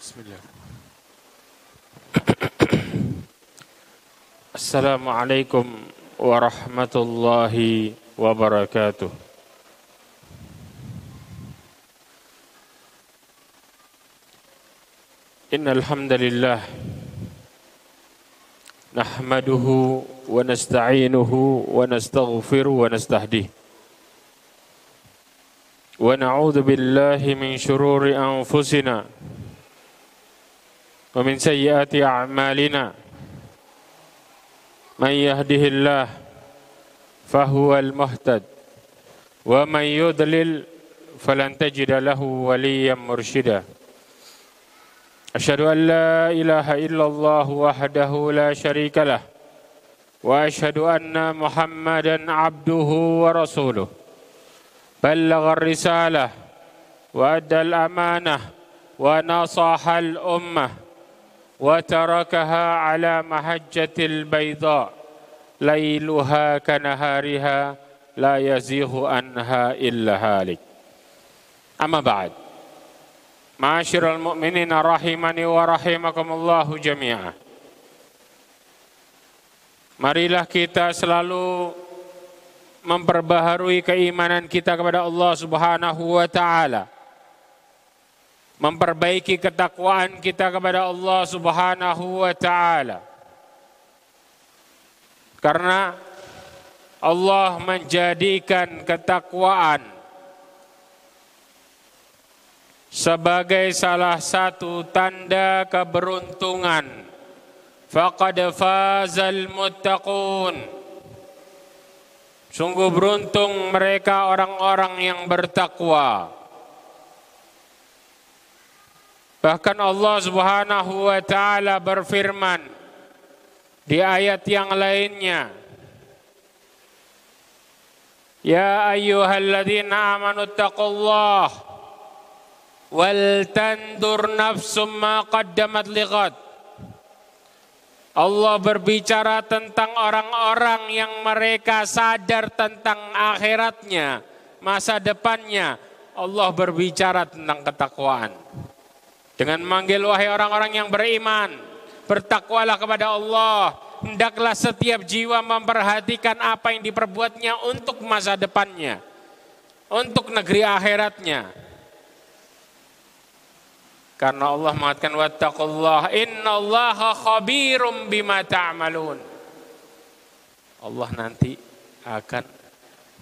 بسم الله السلام عليكم ورحمة الله وبركاته إن الحمد لله نحمده ونستعينه ونستغفره ونستهديه ونعوذ بالله من شرور أنفسنا ومن سيئات أعمالنا من يهده الله فهو المهتد ومن يضلل فلن تجد له وليا مرشدا أشهد أن لا إله إلا الله وحده لا شريك له وأشهد أن محمدا عبده ورسوله بلغ الرسالة وأدى الأمانة ونصح الأمة وتركها على محجة البيضاء ليلها كنهارها لا يزيغ عنها إلا هالك. أما بعد معاشر المؤمنين رحمني ورحمكم الله جميعا. Marilah kita selalu memperbaharui keimanan kita kepada Allah Subhanahu wa taala. Memperbaiki ketakwaan kita kepada Allah Subhanahu wa taala. Karena Allah menjadikan ketakwaan sebagai salah satu tanda keberuntungan. Faqad fazal muttaqun. Sungguh beruntung mereka orang-orang yang bertakwa. Bahkan Allah Subhanahu wa taala berfirman di ayat yang lainnya Ya ayyuhalladzina amanu taqullaha wal tandur nafsum ma qaddamat lighad Allah berbicara tentang orang-orang yang mereka sadar tentang akhiratnya, masa depannya. Allah berbicara tentang ketakwaan. Dengan manggil wahai orang-orang yang beriman, bertakwalah kepada Allah. Hendaklah setiap jiwa memperhatikan apa yang diperbuatnya untuk masa depannya. Untuk negeri akhiratnya. Karena Allah mengatakan wattaqullah innallaha khabirum bima ta'malun. Allah nanti akan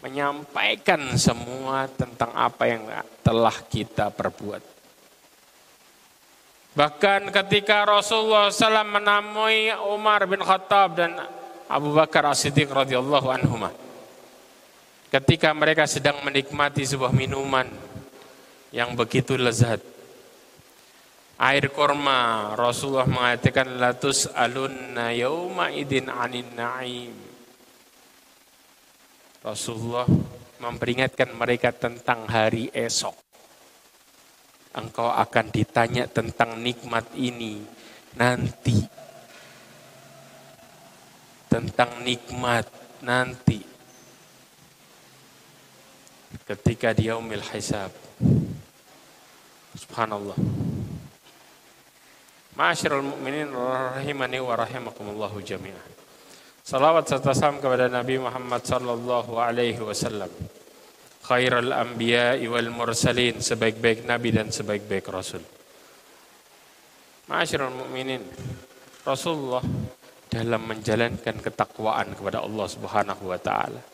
menyampaikan semua tentang apa yang telah kita perbuat. Bahkan ketika Rasulullah SAW menemui Umar bin Khattab dan Abu Bakar As-Siddiq radhiyallahu anhuma. Ketika mereka sedang menikmati sebuah minuman yang begitu lezat air korma Rasulullah mengatakan latus alunna yauma idin anin naim. Rasulullah memperingatkan mereka tentang hari esok. Engkau akan ditanya tentang nikmat ini nanti. Tentang nikmat nanti. Ketika dia umil hisab. Subhanallah Ma'asyiral mu'minin rahimani wa rahimakumullahu jami'ah. Salawat serta salam kepada Nabi Muhammad sallallahu alaihi wasallam. Khairul anbiya wal mursalin, sebaik-baik nabi dan sebaik-baik rasul. Ma'asyiral mu'minin, Rasulullah dalam menjalankan ketakwaan kepada Allah Subhanahu wa taala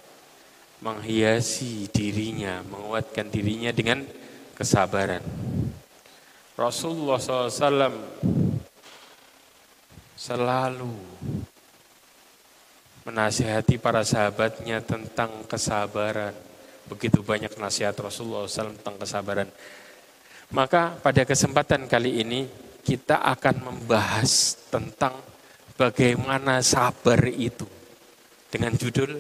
menghiasi dirinya, menguatkan dirinya dengan kesabaran. Rasulullah SAW selalu menasihati para sahabatnya tentang kesabaran. Begitu banyak nasihat Rasulullah SAW tentang kesabaran. Maka pada kesempatan kali ini kita akan membahas tentang bagaimana sabar itu. Dengan judul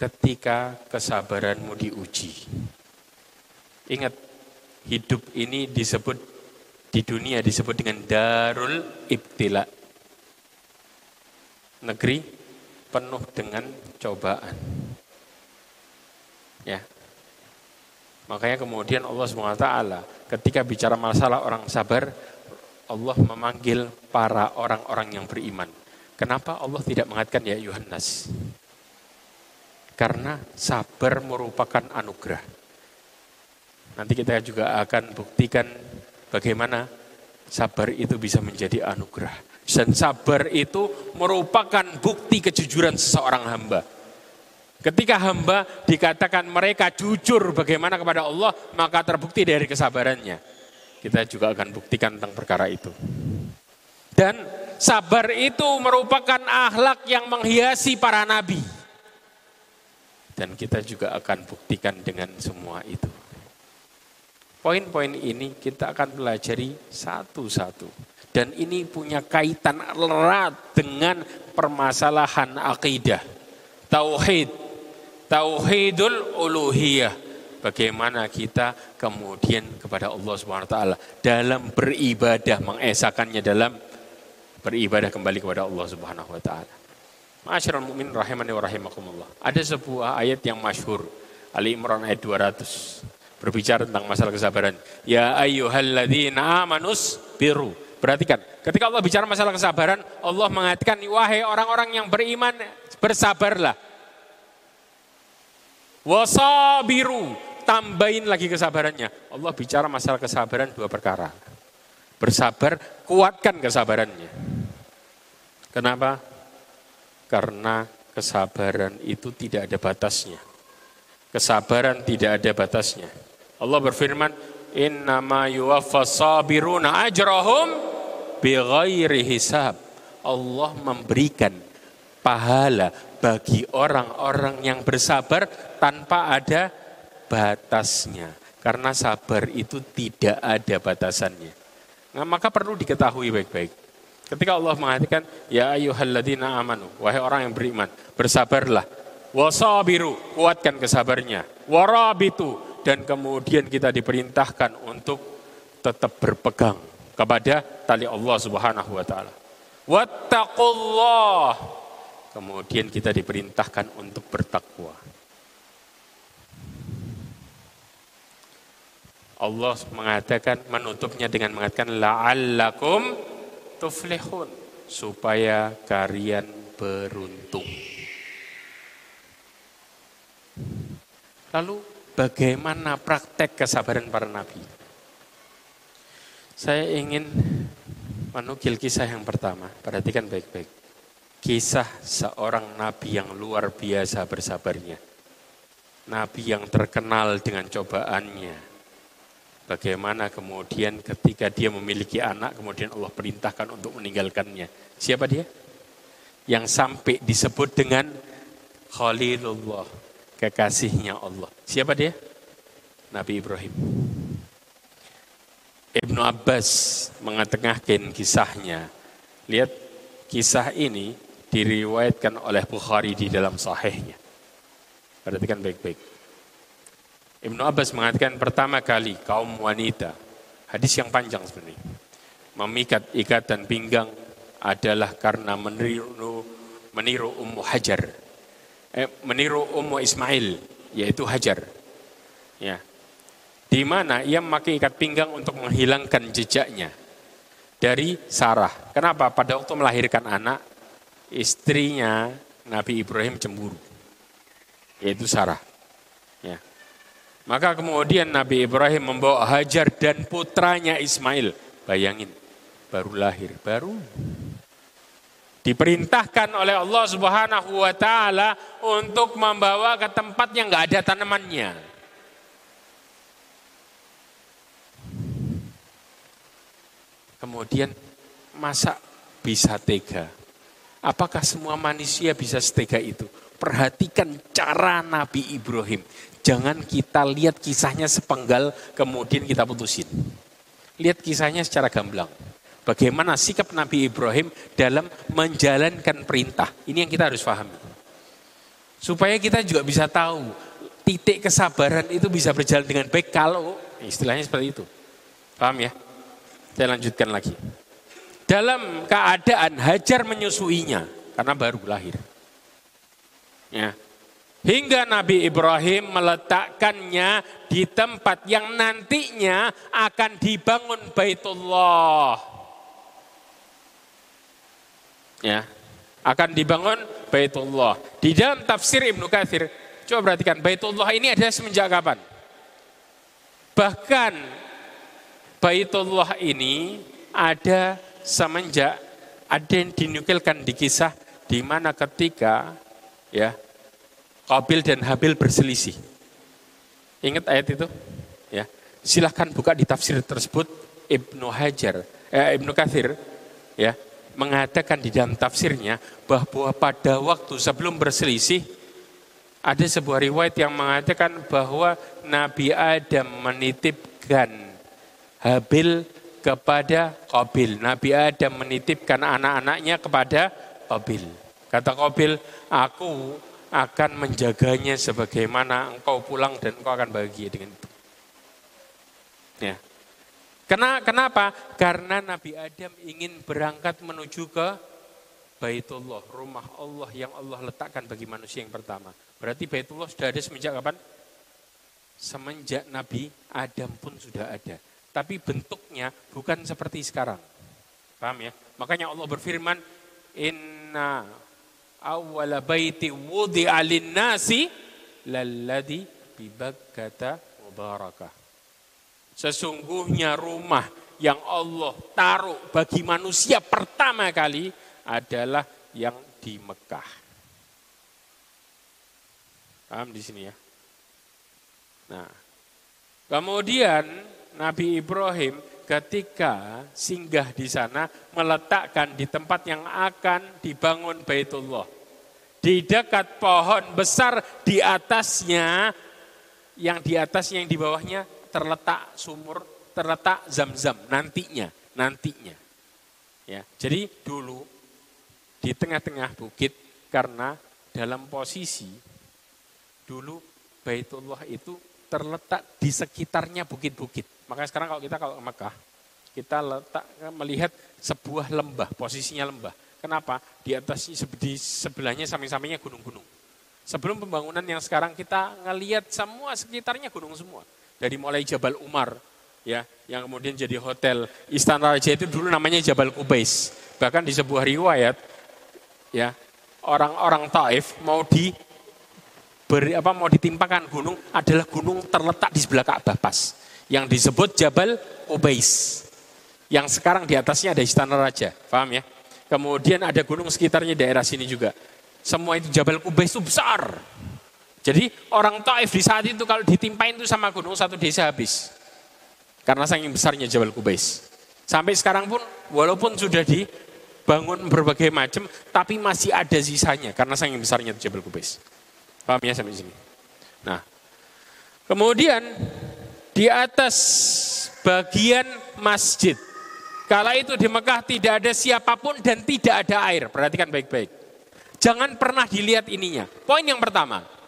ketika kesabaranmu diuji. Ingat, hidup ini disebut di dunia disebut dengan darul ibtila negeri penuh dengan cobaan. Ya. Makanya kemudian Allah SWT ketika bicara masalah orang sabar, Allah memanggil para orang-orang yang beriman. Kenapa Allah tidak mengatakan ya Yohanes? Karena sabar merupakan anugerah. Nanti kita juga akan buktikan bagaimana sabar itu bisa menjadi anugerah. Dan sabar itu merupakan bukti kejujuran seseorang hamba. Ketika hamba dikatakan mereka jujur bagaimana kepada Allah, maka terbukti dari kesabarannya. Kita juga akan buktikan tentang perkara itu. Dan sabar itu merupakan akhlak yang menghiasi para nabi. Dan kita juga akan buktikan dengan semua itu. Poin-poin ini kita akan pelajari satu-satu. Dan ini punya kaitan erat dengan permasalahan akidah, tauhid, tauhidul uluhiyah. Bagaimana kita kemudian kepada Allah taala dalam beribadah mengesakannya dalam beribadah kembali kepada Allah Subhanahu wa taala. Masyarul mukmin rahimani wa rahimakumullah. Ada sebuah ayat yang masyhur Ali Imran ayat 200 berbicara tentang masalah kesabaran. Ya ayyuhalladzina amanus biru. Perhatikan, ketika Allah bicara masalah kesabaran, Allah mengatakan, wahai orang-orang yang beriman, bersabarlah. Wasabiru, tambahin lagi kesabarannya. Allah bicara masalah kesabaran dua perkara. Bersabar, kuatkan kesabarannya. Kenapa? Karena kesabaran itu tidak ada batasnya. Kesabaran tidak ada batasnya. Allah berfirman, Innama yuwaffas sabiruna ajrahum bighairi hisab. Allah memberikan pahala bagi orang-orang yang bersabar tanpa ada batasnya. Karena sabar itu tidak ada batasannya. Nah, maka perlu diketahui baik-baik. Ketika Allah mengatakan, Ya ayuhalladzina amanu, wahai orang yang beriman, bersabarlah. Wasabiru, kuatkan kesabarnya. Warabitu, dan kemudian kita diperintahkan untuk tetap berpegang kepada tali Allah subhanahu wa ta'ala. Wattaqullah, Kemudian kita diperintahkan untuk bertakwa. Allah mengatakan menutupnya dengan mengatakan la'allakum tuflihun supaya kalian beruntung. Lalu bagaimana praktek kesabaran para nabi? Saya ingin menukil kisah yang pertama, perhatikan baik-baik kisah seorang nabi yang luar biasa bersabarnya. Nabi yang terkenal dengan cobaannya. Bagaimana kemudian ketika dia memiliki anak, kemudian Allah perintahkan untuk meninggalkannya. Siapa dia? Yang sampai disebut dengan Khalilullah, kekasihnya Allah. Siapa dia? Nabi Ibrahim. Ibnu Abbas mengetengahkan kisahnya. Lihat kisah ini diriwayatkan oleh Bukhari di dalam sahihnya. Perhatikan baik-baik. Ibnu Abbas mengatakan pertama kali kaum wanita, hadis yang panjang sebenarnya, memikat ikatan pinggang adalah karena meniru, meniru Ummu Hajar, eh, meniru Ummu Ismail, yaitu Hajar. Ya, di mana ia memakai ikat pinggang untuk menghilangkan jejaknya dari Sarah. Kenapa? Pada waktu melahirkan anak, istrinya Nabi Ibrahim cemburu, yaitu Sarah. Ya. Maka kemudian Nabi Ibrahim membawa Hajar dan putranya Ismail. Bayangin, baru lahir, baru diperintahkan oleh Allah Subhanahu wa taala untuk membawa ke tempat yang nggak ada tanamannya. Kemudian masa bisa tega? Apakah semua manusia bisa setega itu? Perhatikan cara Nabi Ibrahim. Jangan kita lihat kisahnya sepenggal kemudian kita putusin. Lihat kisahnya secara gamblang. Bagaimana sikap Nabi Ibrahim dalam menjalankan perintah. Ini yang kita harus pahami. Supaya kita juga bisa tahu titik kesabaran itu bisa berjalan dengan baik kalau istilahnya seperti itu. Paham ya? Saya lanjutkan lagi dalam keadaan Hajar menyusuinya karena baru lahir. Ya. Hingga Nabi Ibrahim meletakkannya di tempat yang nantinya akan dibangun Baitullah. Ya, akan dibangun Baitullah. Di dalam tafsir Ibnu Katsir, coba perhatikan Baitullah ini ada semenjak kapan? Bahkan Baitullah ini ada semenjak ada yang dinukilkan di kisah di mana ketika ya Qabil dan Habil berselisih. Ingat ayat itu? Ya. Silahkan buka di tafsir tersebut Ibnu Hajar, eh, Ibnu Kathir, ya, mengatakan di dalam tafsirnya bahwa pada waktu sebelum berselisih ada sebuah riwayat yang mengatakan bahwa Nabi Adam menitipkan Habil kepada Qabil. Nabi Adam menitipkan anak-anaknya kepada Qabil. Kata Qabil, aku akan menjaganya sebagaimana engkau pulang dan engkau akan bahagia dengan itu. Ya. Kenapa? Karena Nabi Adam ingin berangkat menuju ke Baitullah, rumah Allah yang Allah letakkan bagi manusia yang pertama. Berarti Baitullah sudah ada semenjak kapan? Semenjak Nabi Adam pun sudah ada. Tapi bentuknya bukan seperti sekarang. Paham ya? Makanya Allah berfirman, Inna awwala baiti wudi alin nasi lalladhi bibakkata mubarakah. Sesungguhnya rumah yang Allah taruh bagi manusia pertama kali adalah yang di Mekah. Paham di sini ya? Nah, kemudian Nabi Ibrahim ketika singgah di sana meletakkan di tempat yang akan dibangun Baitullah. Di dekat pohon besar di atasnya, yang di atasnya yang di bawahnya terletak sumur, terletak zam-zam nantinya, nantinya. Ya, jadi dulu di tengah-tengah bukit karena dalam posisi dulu Baitullah itu terletak di sekitarnya bukit-bukit. Makanya sekarang kalau kita kalau ke Mekah, kita letak melihat sebuah lembah, posisinya lembah. Kenapa? Di atas di sebelahnya samping-sampingnya gunung-gunung. Sebelum pembangunan yang sekarang kita ngelihat semua sekitarnya gunung semua. Dari mulai Jabal Umar, ya, yang kemudian jadi hotel Istana Raja itu dulu namanya Jabal Kubais. Bahkan di sebuah riwayat, ya, orang-orang Taif mau di beri, apa mau ditimpakan gunung adalah gunung terletak di sebelah Ka'bah pas yang disebut Jabal Ubais. Yang sekarang di atasnya ada istana raja, paham ya? Kemudian ada gunung sekitarnya daerah sini juga. Semua itu Jabal Ubais itu besar. Jadi orang Taif di saat itu kalau ditimpain itu sama gunung satu desa habis. Karena saking besarnya Jabal Kubais. Sampai sekarang pun walaupun sudah dibangun berbagai macam, tapi masih ada sisanya karena saking besarnya Jabal Kubais. Paham ya sampai sini? Nah, kemudian di atas bagian masjid. Kala itu di Mekah tidak ada siapa pun dan tidak ada air. Perhatikan baik-baik. Jangan pernah dilihat ininya. Poin yang pertama.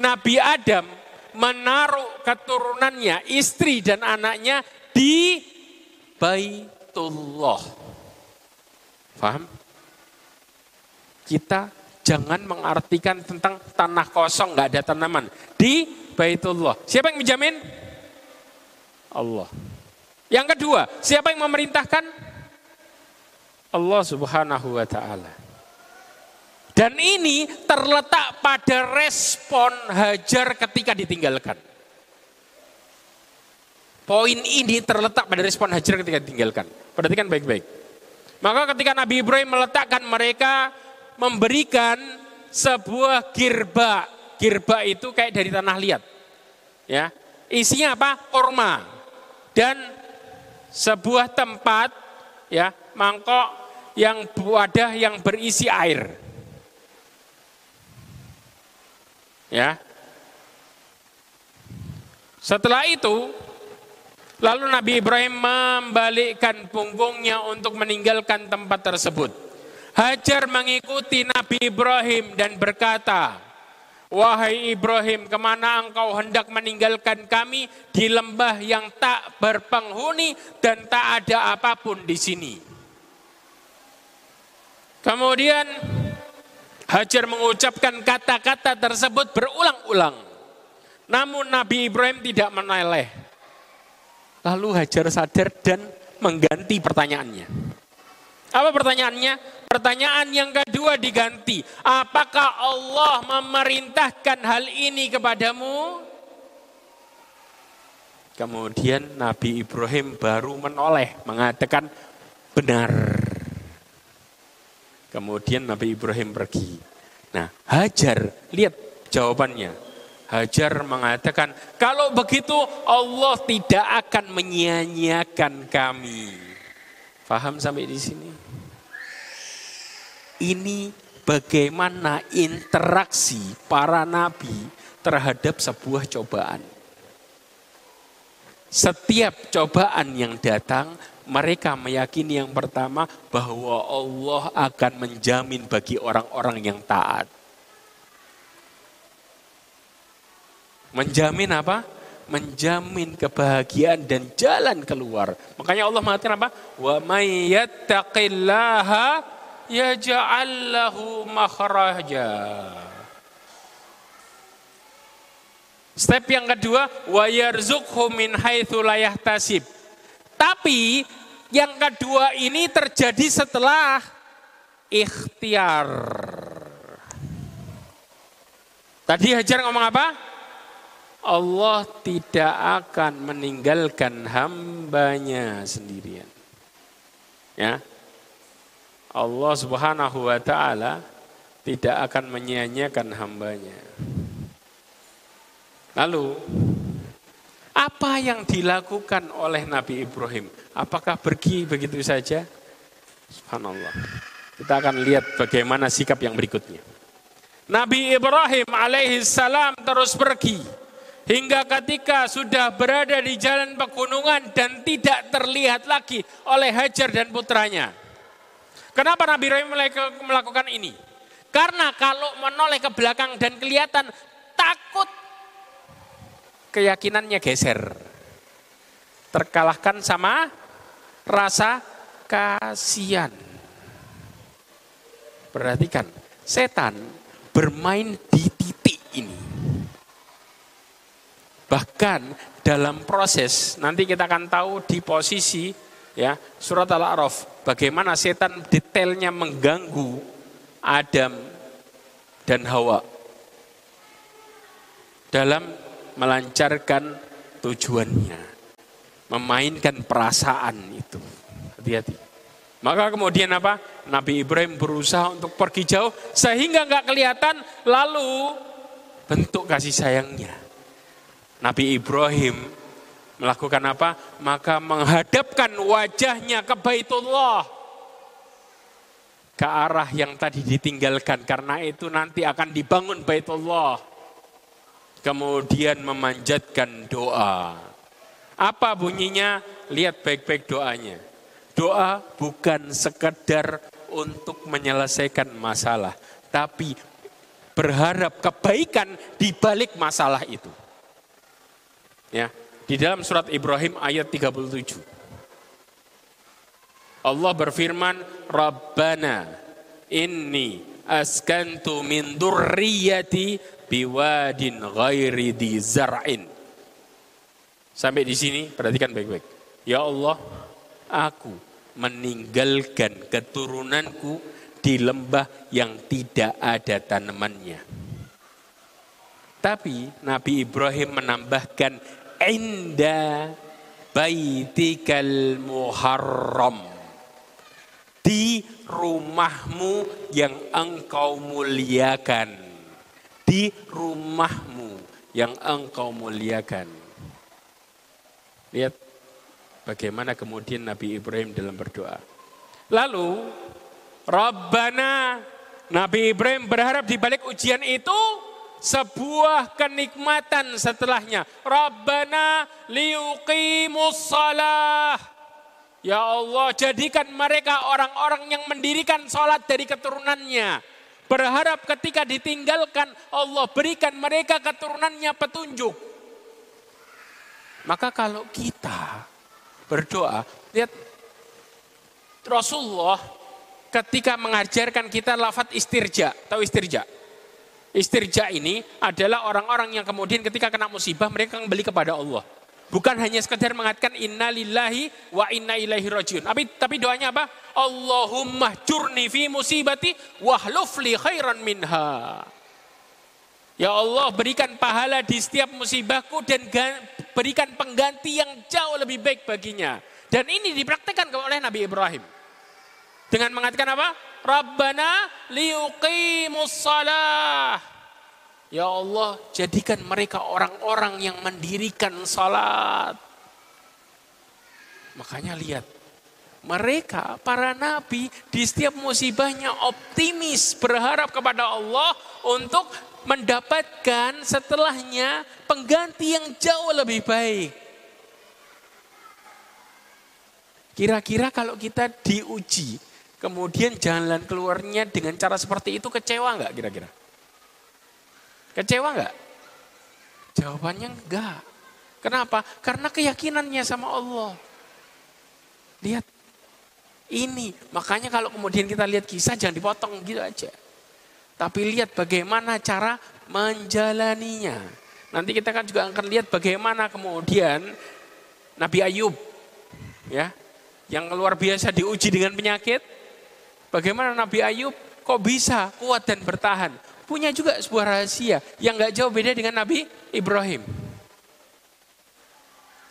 Nabi Adam menaruh keturunannya, istri dan anaknya di Baitullah. Paham? Kita jangan mengartikan tentang tanah kosong, nggak ada tanaman. Di Baitullah. Siapa yang menjamin? Allah. Yang kedua, siapa yang memerintahkan? Allah Subhanahu wa taala. Dan ini terletak pada respon Hajar ketika ditinggalkan. Poin ini terletak pada respon Hajar ketika ditinggalkan. Perhatikan baik-baik. Maka ketika Nabi Ibrahim meletakkan mereka memberikan sebuah girba. Girba itu kayak dari tanah liat. Ya. Isinya apa? Korma dan sebuah tempat ya mangkok yang wadah yang berisi air. Ya. Setelah itu lalu Nabi Ibrahim membalikkan punggungnya untuk meninggalkan tempat tersebut. Hajar mengikuti Nabi Ibrahim dan berkata, Wahai Ibrahim, ke mana engkau hendak meninggalkan kami di lembah yang tak berpenghuni dan tak ada apa pun di sini. Kemudian Hajar mengucapkan kata-kata tersebut berulang-ulang. Namun Nabi Ibrahim tidak menoleh. Lalu Hajar sadar dan mengganti pertanyaannya. Apa pertanyaannya? Pertanyaan yang kedua diganti. Apakah Allah memerintahkan hal ini kepadamu? Kemudian Nabi Ibrahim baru menoleh mengatakan benar. Kemudian Nabi Ibrahim pergi. Nah, Hajar, lihat jawabannya. Hajar mengatakan, kalau begitu Allah tidak akan menyia-nyiakan kami. Faham sampai di sini? Ini bagaimana interaksi para nabi terhadap sebuah cobaan. Setiap cobaan yang datang, mereka meyakini yang pertama bahwa Allah akan menjamin bagi orang-orang yang taat. Menjamin apa? Menjamin kebahagiaan dan jalan keluar. Makanya Allah mengatakan apa? Wa may yattaqillaha yaj'al lahu makhraja. Step yang kedua, wa yarzuqhu min haitsu la yahtasib. Tapi yang kedua ini terjadi setelah ikhtiar. Tadi Hajar ngomong apa? Allah tidak akan meninggalkan hambanya sendirian. Ya. Allah Subhanahu wa taala tidak akan menyia-nyiakan hambanya. Lalu apa yang dilakukan oleh Nabi Ibrahim? Apakah pergi begitu saja? Subhanallah. Kita akan lihat bagaimana sikap yang berikutnya. Nabi Ibrahim alaihissalam terus pergi. Hingga ketika sudah berada di jalan pegunungan dan tidak terlihat lagi oleh Hajar dan putranya. Kenapa Nabi Ibrahim melakukan ini? Karena kalau menoleh ke belakang dan kelihatan takut keyakinannya geser. Terkalahkan sama rasa kasihan. Perhatikan, setan bermain di titik ini. Bahkan dalam proses, nanti kita akan tahu di posisi ya surat Al-A'raf bagaimana setan detailnya mengganggu Adam dan Hawa dalam melancarkan tujuannya. Memainkan perasaan itu. Hati-hati. Maka kemudian apa? Nabi Ibrahim berusaha untuk pergi jauh sehingga nggak kelihatan lalu bentuk kasih sayangnya. Nabi Ibrahim melakukan apa? Maka menghadapkan wajahnya ke Baitullah. Ke arah yang tadi ditinggalkan karena itu nanti akan dibangun Baitullah kemudian memanjatkan doa. Apa bunyinya? Lihat baik-baik doanya. Doa bukan sekedar untuk menyelesaikan masalah, tapi berharap kebaikan di balik masalah itu. Ya, di dalam surat Ibrahim ayat 37. Allah berfirman, Rabbana inni askantu min durriyati biwadin ghairi di zar'in. Sampai di sini perhatikan baik-baik. Ya Allah, aku meninggalkan keturunanku di lembah yang tidak ada tanamannya. Tapi Nabi Ibrahim menambahkan inda baitikal muharram di rumahmu yang engkau muliakan di rumahmu yang engkau muliakan. Lihat bagaimana kemudian Nabi Ibrahim dalam berdoa. Lalu Rabbana Nabi Ibrahim berharap di balik ujian itu sebuah kenikmatan setelahnya. Rabbana liuqimus salah. Ya Allah jadikan mereka orang-orang yang mendirikan sholat dari keturunannya Berharap ketika ditinggalkan Allah berikan mereka keturunannya petunjuk. Maka kalau kita berdoa, lihat Rasulullah ketika mengajarkan kita lafat istirja. Tahu istirja? Istirja ini adalah orang-orang yang kemudian ketika kena musibah mereka kembali kepada Allah. Bukan hanya sekedar mengatakan inna lillahi wa inna ilaihi rajiun. Tapi, tapi doanya apa? Allahumma jurni fi musibati wahluf li khairan minha. Ya Allah berikan pahala di setiap musibahku dan berikan pengganti yang jauh lebih baik baginya. Dan ini dipraktekkan oleh Nabi Ibrahim. Dengan mengatakan apa? Rabbana liuqimus salah. Ya Allah, jadikan mereka orang-orang yang mendirikan salat. Makanya lihat, mereka para nabi di setiap musibahnya optimis berharap kepada Allah untuk mendapatkan setelahnya pengganti yang jauh lebih baik. Kira-kira kalau kita diuji Kemudian jalan keluarnya dengan cara seperti itu kecewa nggak kira-kira? Kecewa nggak? Jawabannya enggak. Kenapa? Karena keyakinannya sama Allah. Lihat, ini makanya kalau kemudian kita lihat kisah jangan dipotong gitu aja. Tapi lihat bagaimana cara menjalaninya. Nanti kita kan juga akan lihat bagaimana kemudian Nabi Ayub ya yang luar biasa diuji dengan penyakit Bagaimana Nabi Ayub kok bisa kuat dan bertahan? Punya juga sebuah rahasia yang gak jauh beda dengan Nabi Ibrahim.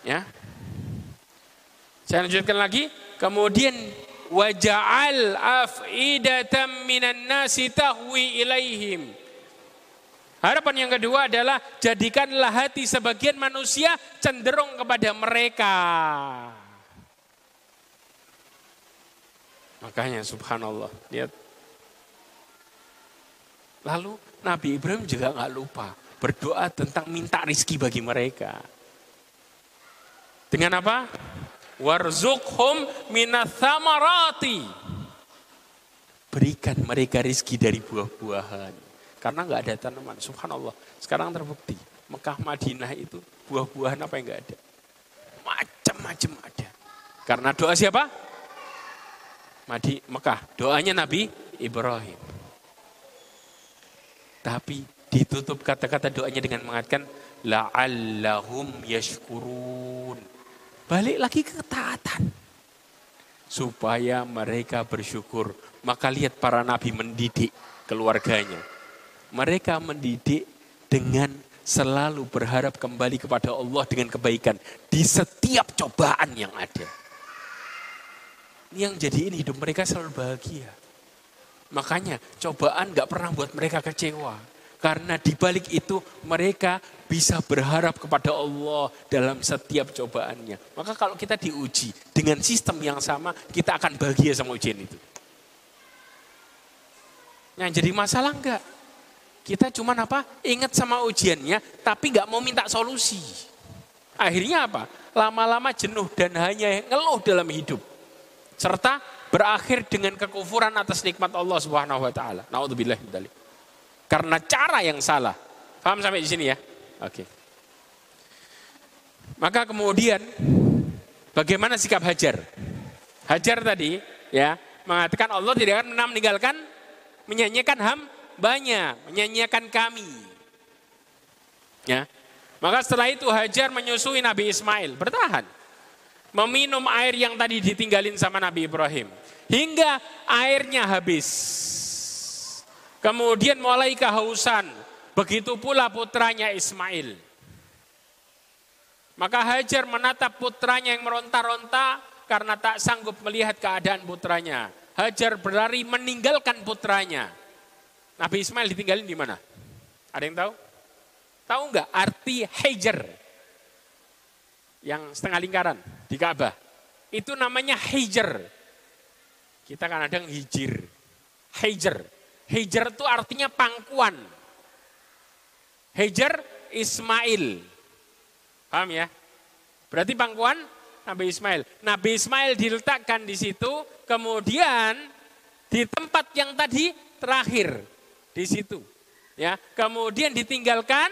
Ya. Saya lanjutkan lagi. Kemudian waja'al af'idatam minan nasi tahwi ilaihim. Harapan yang kedua adalah jadikanlah hati sebagian manusia cenderung kepada mereka. Makanya subhanallah, lihat. Lalu Nabi Ibrahim juga nggak lupa berdoa tentang minta rizki bagi mereka. Dengan apa? Warzuqhum minathamarati. Berikan mereka rizki dari buah-buahan. Karena nggak ada tanaman. Subhanallah. Sekarang terbukti. Mekah Madinah itu buah-buahan apa yang nggak ada? Macam-macam ada. Karena doa siapa? Madi Mekah. Doanya Nabi Ibrahim. Tapi ditutup kata-kata doanya dengan mengatakan la'allahum yashkurun. Balik lagi ke ketaatan. Supaya mereka bersyukur. Maka lihat para nabi mendidik keluarganya. Mereka mendidik dengan selalu berharap kembali kepada Allah dengan kebaikan di setiap cobaan yang ada yang jadiin hidup mereka selalu bahagia. Makanya cobaan gak pernah buat mereka kecewa. Karena di balik itu mereka bisa berharap kepada Allah dalam setiap cobaannya. Maka kalau kita diuji dengan sistem yang sama, kita akan bahagia sama ujian itu. Yang jadi masalah enggak? Kita cuma apa? Ingat sama ujiannya, tapi nggak mau minta solusi. Akhirnya apa? Lama-lama jenuh dan hanya ngeluh dalam hidup serta berakhir dengan kekufuran atas nikmat Allah Subhanahu wa taala. Nauzubillah Karena cara yang salah. Paham sampai di sini ya? Oke. Maka kemudian bagaimana sikap Hajar? Hajar tadi ya mengatakan Allah tidak akan meninggalkan menyanyikan hambanya, menyanyikan kami. Ya. Maka setelah itu Hajar menyusui Nabi Ismail, bertahan meminum air yang tadi ditinggalin sama Nabi Ibrahim. Hingga airnya habis. Kemudian mulai kehausan. Begitu pula putranya Ismail. Maka Hajar menatap putranya yang meronta-ronta karena tak sanggup melihat keadaan putranya. Hajar berlari meninggalkan putranya. Nabi Ismail ditinggalin di mana? Ada yang tahu? Tahu nggak arti Hajar? Yang setengah lingkaran di Ka'bah. Itu namanya hijr. Kita kan ada hijir. Hijr. Hijr itu artinya pangkuan. Hijr Ismail. Paham ya? Berarti pangkuan Nabi Ismail. Nabi Ismail diletakkan di situ, kemudian di tempat yang tadi terakhir di situ. Ya, kemudian ditinggalkan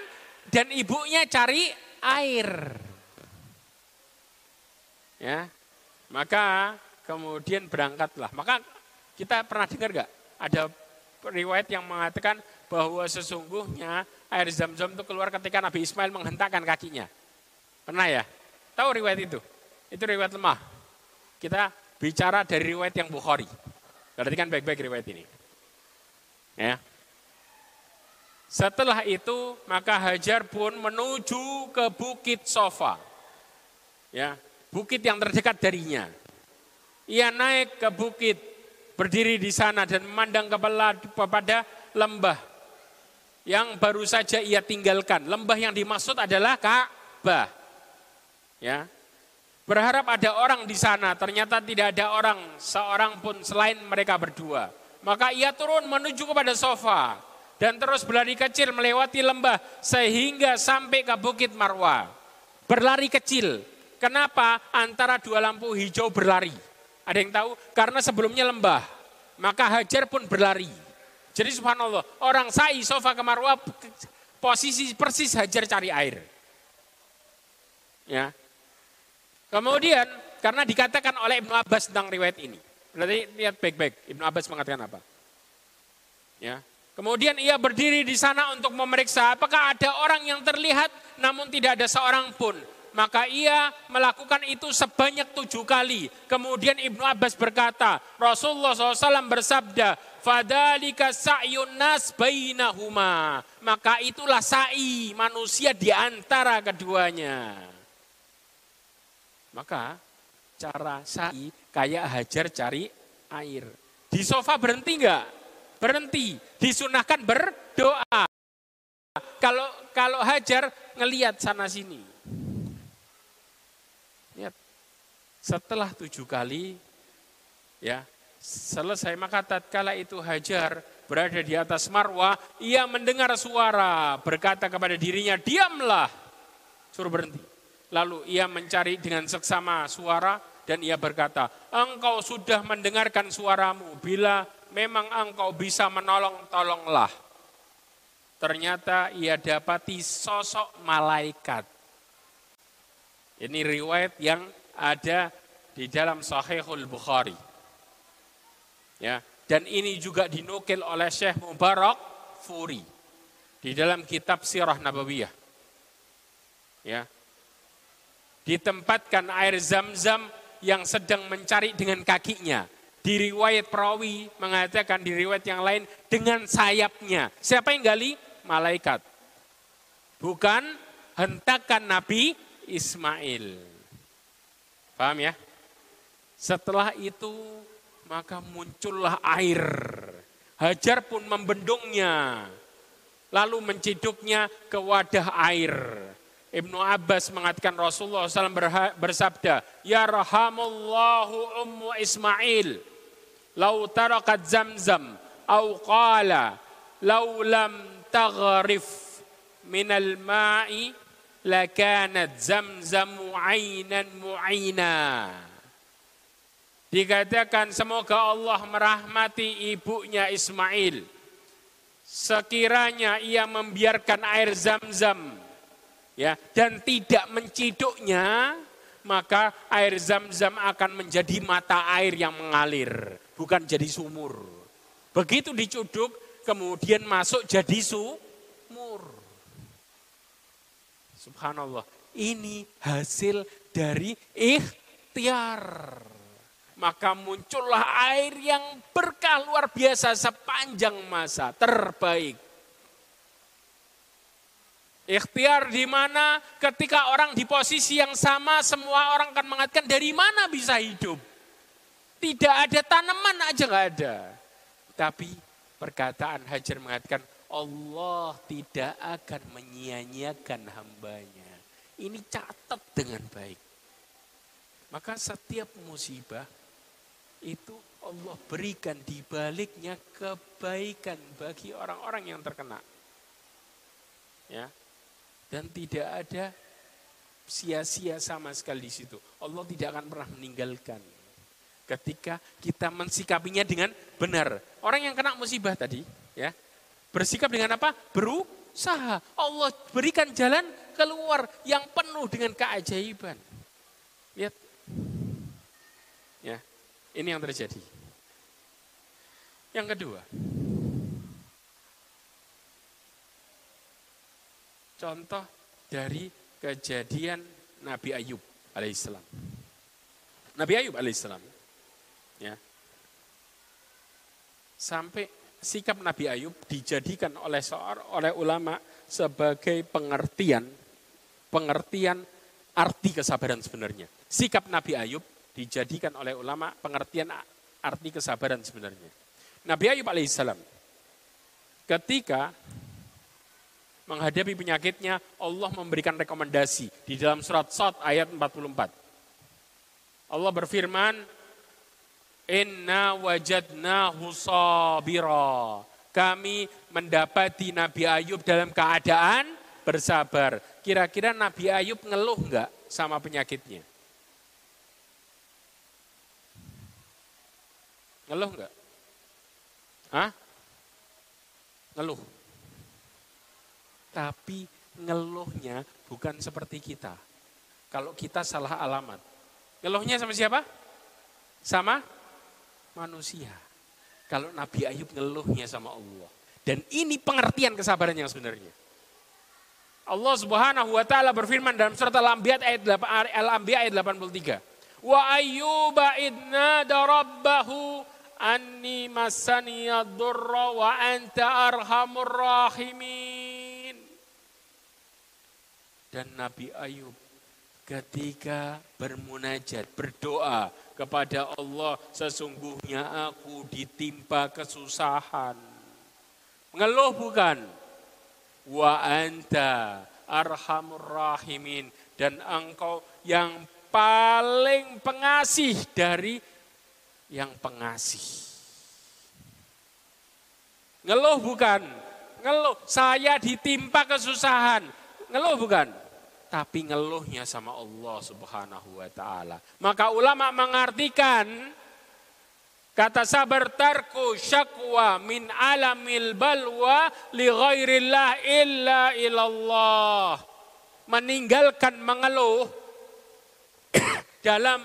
dan ibunya cari air. Ya. Maka kemudian berangkatlah. Maka Kita pernah dengar gak? Ada riwayat yang mengatakan bahwa sesungguhnya air zam-zam itu keluar ketika Nabi Ismail menghentakkan kakinya. Pernah ya? Tahu riwayat itu? Itu riwayat lemah. Kita bicara dari riwayat yang Bukhari. Perhatikan baik-baik riwayat ini. Ya. Setelah itu maka Hajar pun menuju ke Bukit Sofa. Ya, bukit yang terdekat darinya. Ia naik ke bukit, berdiri di sana dan memandang kepada lembah yang baru saja ia tinggalkan. Lembah yang dimaksud adalah Ka'bah. Ya. Berharap ada orang di sana, ternyata tidak ada orang seorang pun selain mereka berdua. Maka ia turun menuju kepada sofa dan terus berlari kecil melewati lembah sehingga sampai ke Bukit Marwa. Berlari kecil. Kenapa antara dua lampu hijau berlari? Ada yang tahu? Karena sebelumnya lembah. Maka Hajar pun berlari. Jadi subhanallah, orang sa'i sofa ke Marwa posisi persis Hajar cari air. Ya, Kemudian karena dikatakan oleh Ibnu Abbas tentang riwayat ini. Berarti lihat baik-baik Ibnu Abbas mengatakan apa. Ya. Kemudian ia berdiri di sana untuk memeriksa apakah ada orang yang terlihat namun tidak ada seorang pun. Maka ia melakukan itu sebanyak tujuh kali. Kemudian Ibnu Abbas berkata, Rasulullah SAW bersabda, Fadalika sa'yun nas bainahuma. Maka itulah sa'i manusia di antara keduanya. Maka cara sa'i kayak hajar cari air. Di sofa berhenti enggak? Berhenti. Disunahkan berdoa. Kalau kalau hajar ngelihat sana sini. Lihat. Setelah tujuh kali ya selesai maka tatkala itu hajar berada di atas marwah, ia mendengar suara berkata kepada dirinya, diamlah. Suruh berhenti. Lalu ia mencari dengan seksama suara dan ia berkata, engkau sudah mendengarkan suaramu, bila memang engkau bisa menolong, tolonglah. Ternyata ia dapati sosok malaikat. Ini riwayat yang ada di dalam Sahihul Bukhari. Ya, dan ini juga dinukil oleh Syekh Mubarak Furi di dalam kitab Sirah Nabawiyah. Ya, ditempatkan air zam-zam yang sedang mencari dengan kakinya. Di riwayat perawi mengatakan di riwayat yang lain dengan sayapnya. Siapa yang gali? Malaikat. Bukan hentakan Nabi Ismail. Paham ya? Setelah itu maka muncullah air. Hajar pun membendungnya. Lalu menciduknya ke wadah air. Ibnu Abbas mengatakan Rasulullah SAW bersabda, Ya rahamullahu ummu Ismail, lau tarakat zamzam, au qala, lau lam taghrif minal ma'i, lakanat zamzamu ainan mu'ina. Dikatakan semoga Allah merahmati ibunya Ismail. Sekiranya ia membiarkan air zam-zam ya dan tidak menciduknya maka air zam-zam akan menjadi mata air yang mengalir bukan jadi sumur. Begitu dicuduk kemudian masuk jadi sumur. Subhanallah. Ini hasil dari ikhtiar maka muncullah air yang berkah luar biasa sepanjang masa terbaik Ikhtiar di mana ketika orang di posisi yang sama semua orang akan mengatakan dari mana bisa hidup. Tidak ada tanaman aja nggak ada. Tapi perkataan Hajar mengatakan Allah tidak akan menyia-nyiakan hambanya. Ini catat dengan baik. Maka setiap musibah itu Allah berikan di baliknya kebaikan bagi orang-orang yang terkena. Ya, dan tidak ada sia-sia sama sekali di situ. Allah tidak akan pernah meninggalkan. Ketika kita mensikapinya dengan benar. Orang yang kena musibah tadi, ya bersikap dengan apa? Berusaha. Allah berikan jalan keluar yang penuh dengan keajaiban. Lihat. Ya, ini yang terjadi. Yang kedua, contoh dari kejadian Nabi Ayub alaihissalam. Nabi Ayub alaihissalam, ya, sampai sikap Nabi Ayub dijadikan oleh seorang oleh ulama sebagai pengertian pengertian arti kesabaran sebenarnya. Sikap Nabi Ayub dijadikan oleh ulama pengertian arti kesabaran sebenarnya. Nabi Ayub alaihissalam ketika menghadapi penyakitnya, Allah memberikan rekomendasi di dalam surat Sot ayat 44. Allah berfirman, Inna wajadnahu sabira. Kami mendapati Nabi Ayub dalam keadaan bersabar. Kira-kira Nabi Ayub ngeluh enggak sama penyakitnya? Ngeluh enggak? Hah? Ngeluh. Tapi ngeluhnya bukan seperti kita. Kalau kita salah alamat. Ngeluhnya sama siapa? Sama manusia. Kalau Nabi Ayub ngeluhnya sama Allah. Dan ini pengertian kesabaran yang sebenarnya. Allah Subhanahu wa taala berfirman dalam surat Al-Anbiya ayat Al-Anbiya ayat 83. Wa ayyuba idna darabbahu anni masani durra wa anta arhamur rahimin. Dan Nabi Ayub ketika bermunajat, berdoa kepada Allah, sesungguhnya aku ditimpa kesusahan. Mengeluh bukan? Wa anta arhamur rahimin. Dan engkau yang paling pengasih dari yang pengasih. Ngeluh bukan? Ngeluh, saya ditimpa kesusahan. Ngeluh bukan? tapi ngeluhnya sama Allah Subhanahu wa taala. Maka ulama mengartikan kata sabar tarku syakwa min alamil balwa li ghairillah illa ilallah. Meninggalkan mengeluh dalam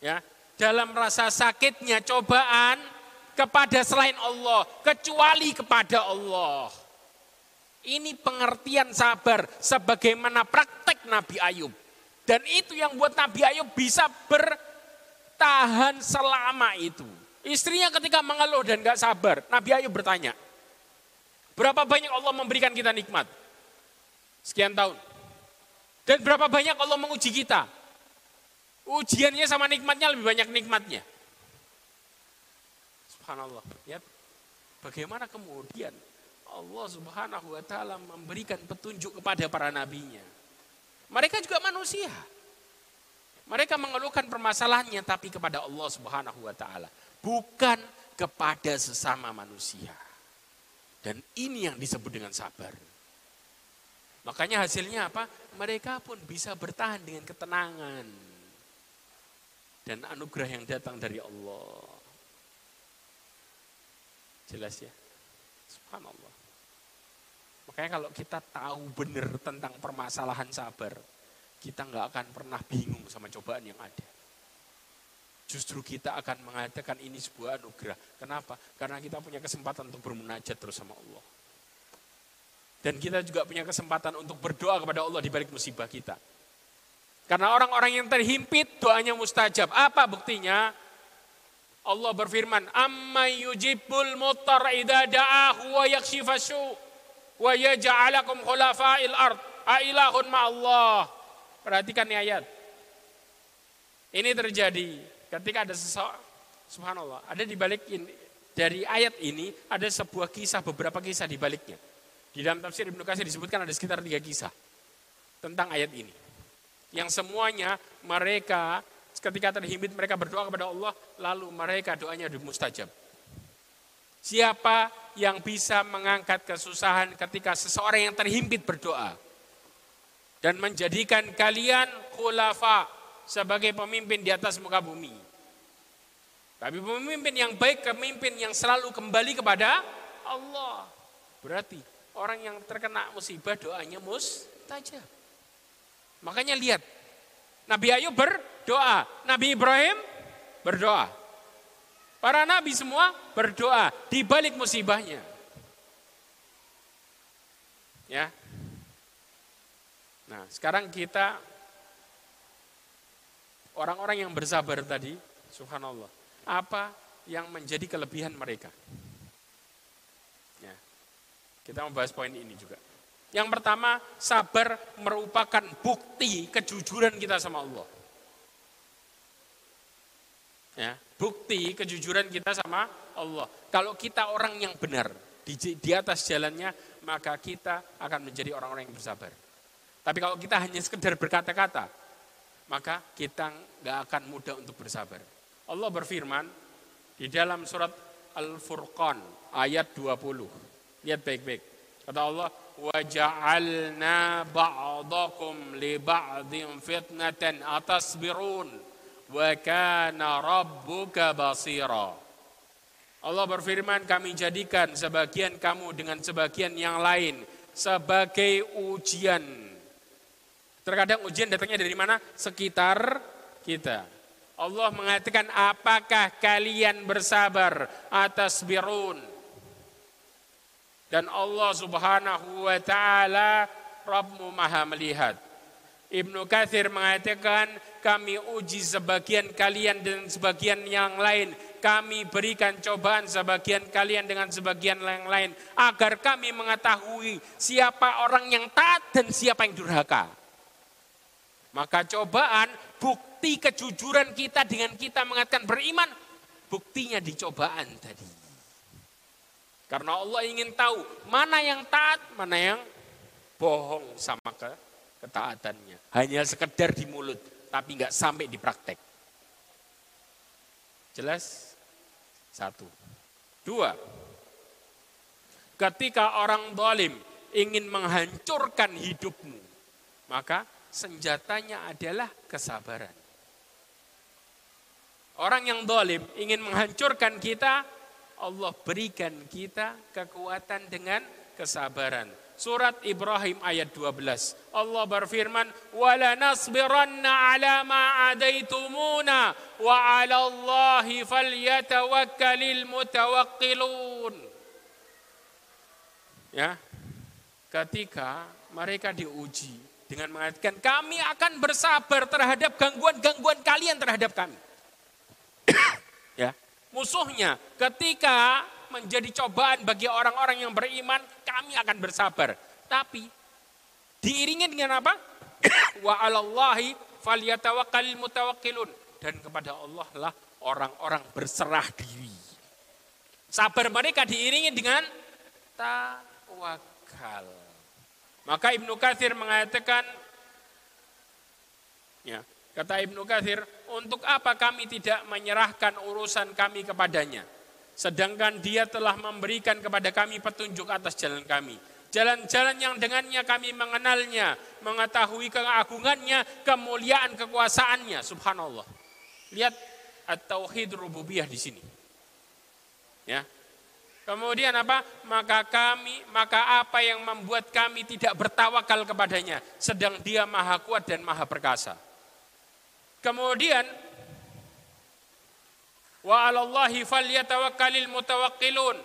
ya, dalam rasa sakitnya cobaan kepada selain Allah, kecuali kepada Allah. Ini pengertian sabar sebagaimana praktek Nabi Ayub. Dan itu yang buat Nabi Ayub bisa bertahan selama itu. Istrinya ketika mengeluh dan gak sabar, Nabi Ayub bertanya, berapa banyak Allah memberikan kita nikmat? Sekian tahun. Dan berapa banyak Allah menguji kita? Ujiannya sama nikmatnya lebih banyak nikmatnya. Subhanallah. Ya, bagaimana kemudian Allah Subhanahu wa taala memberikan petunjuk kepada para nabinya. Mereka juga manusia. Mereka mengeluhkan permasalahannya tapi kepada Allah Subhanahu wa taala, bukan kepada sesama manusia. Dan ini yang disebut dengan sabar. Makanya hasilnya apa? Mereka pun bisa bertahan dengan ketenangan. Dan anugerah yang datang dari Allah. Jelas ya? Subhanallah. Makanya kalau kita tahu benar tentang permasalahan sabar, kita nggak akan pernah bingung sama cobaan yang ada. Justru kita akan mengatakan ini sebuah anugerah. Kenapa? Karena kita punya kesempatan untuk bermunajat terus sama Allah. Dan kita juga punya kesempatan untuk berdoa kepada Allah di balik musibah kita. Karena orang-orang yang terhimpit doanya mustajab. Apa buktinya? Allah berfirman, "Amma yujibul mutar idza da'ahu wa yakshifasyu." wa yaj'alakum khulafa'il ard ailahun Allah. Perhatikan nih ayat. Ini terjadi ketika ada seseorang subhanallah, ada di balik ini dari ayat ini ada sebuah kisah beberapa kisah di baliknya. Di dalam tafsir Ibnu Katsir disebutkan ada sekitar tiga kisah tentang ayat ini. Yang semuanya mereka ketika terhimpit mereka berdoa kepada Allah lalu mereka doanya mustajab. Siapa yang bisa mengangkat kesusahan ketika seseorang yang terhimpit berdoa. Dan menjadikan kalian khulafa sebagai pemimpin di atas muka bumi. Tapi pemimpin yang baik, pemimpin yang selalu kembali kepada Allah. Berarti orang yang terkena musibah doanya mustajab. Makanya lihat, Nabi Ayub berdoa, Nabi Ibrahim berdoa. Para nabi semua berdoa di balik musibahnya. Ya. Nah, sekarang kita orang-orang yang bersabar tadi, subhanallah. Apa yang menjadi kelebihan mereka? Ya. Kita membahas poin ini juga. Yang pertama, sabar merupakan bukti kejujuran kita sama Allah. Ya, bukti kejujuran kita sama Allah. Kalau kita orang yang benar di, di atas jalannya, maka kita akan menjadi orang-orang yang bersabar. Tapi kalau kita hanya sekedar berkata-kata, maka kita nggak akan mudah untuk bersabar. Allah berfirman di dalam surat Al-Furqan ayat 20. Lihat baik-baik. Kata Allah, وَجَعَلْنَا بَعْضَكُمْ لِبَعْضٍ فِتْنَةً أَتَصْبِرُونَ wa kana rabbuka basira. Allah berfirman, kami jadikan sebagian kamu dengan sebagian yang lain sebagai ujian. Terkadang ujian datangnya dari mana? Sekitar kita. Allah mengatakan, apakah kalian bersabar atas birun? dan Allah subhanahu wa ta'ala Rabbmu maha melihat. Ibnu Kathir mengatakan, kami uji sebagian kalian dan sebagian yang lain. Kami berikan cobaan sebagian kalian dengan sebagian yang lain. Agar kami mengetahui siapa orang yang taat dan siapa yang durhaka. Maka cobaan bukti kejujuran kita dengan kita mengatakan beriman. Buktinya di cobaan tadi. Karena Allah ingin tahu mana yang taat, mana yang bohong sama ke ketaatannya. Hanya sekedar di mulut tapi nggak sampai di praktek. Jelas? Satu. Dua. Ketika orang dolim ingin menghancurkan hidupmu, maka senjatanya adalah kesabaran. Orang yang dolim ingin menghancurkan kita, Allah berikan kita kekuatan dengan kesabaran. Surat Ibrahim ayat 12. Allah berfirman, "Wala nasbiranna ala ma adaitumuna wa 'ala Allahi falyatawakkalil mutawakkilun." Ya. Ketika mereka diuji dengan mengatakan, "Kami akan bersabar terhadap gangguan-gangguan kalian terhadap kami." ya. Musuhnya ketika menjadi cobaan bagi orang-orang yang beriman, kami akan bersabar. Tapi diiringi dengan apa? Wa 'alallahi falyatawakkalul mutawakkilun. Dan kepada Allah lah orang-orang berserah diri. Sabar mereka diiringi dengan tawakal. Maka Ibnu Katsir mengatakan ya, kata Ibnu Katsir, untuk apa kami tidak menyerahkan urusan kami kepadanya? Sedangkan dia telah memberikan kepada kami petunjuk atas jalan kami. Jalan-jalan yang dengannya kami mengenalnya, mengetahui keagungannya, kemuliaan kekuasaannya. Subhanallah. Lihat at-tauhid rububiyah di sini. Ya. Kemudian apa? Maka kami, maka apa yang membuat kami tidak bertawakal kepadanya, sedang Dia Maha Kuat dan Maha Perkasa. Kemudian Wa 'alallahi falyatawakkalul mutawakkilun.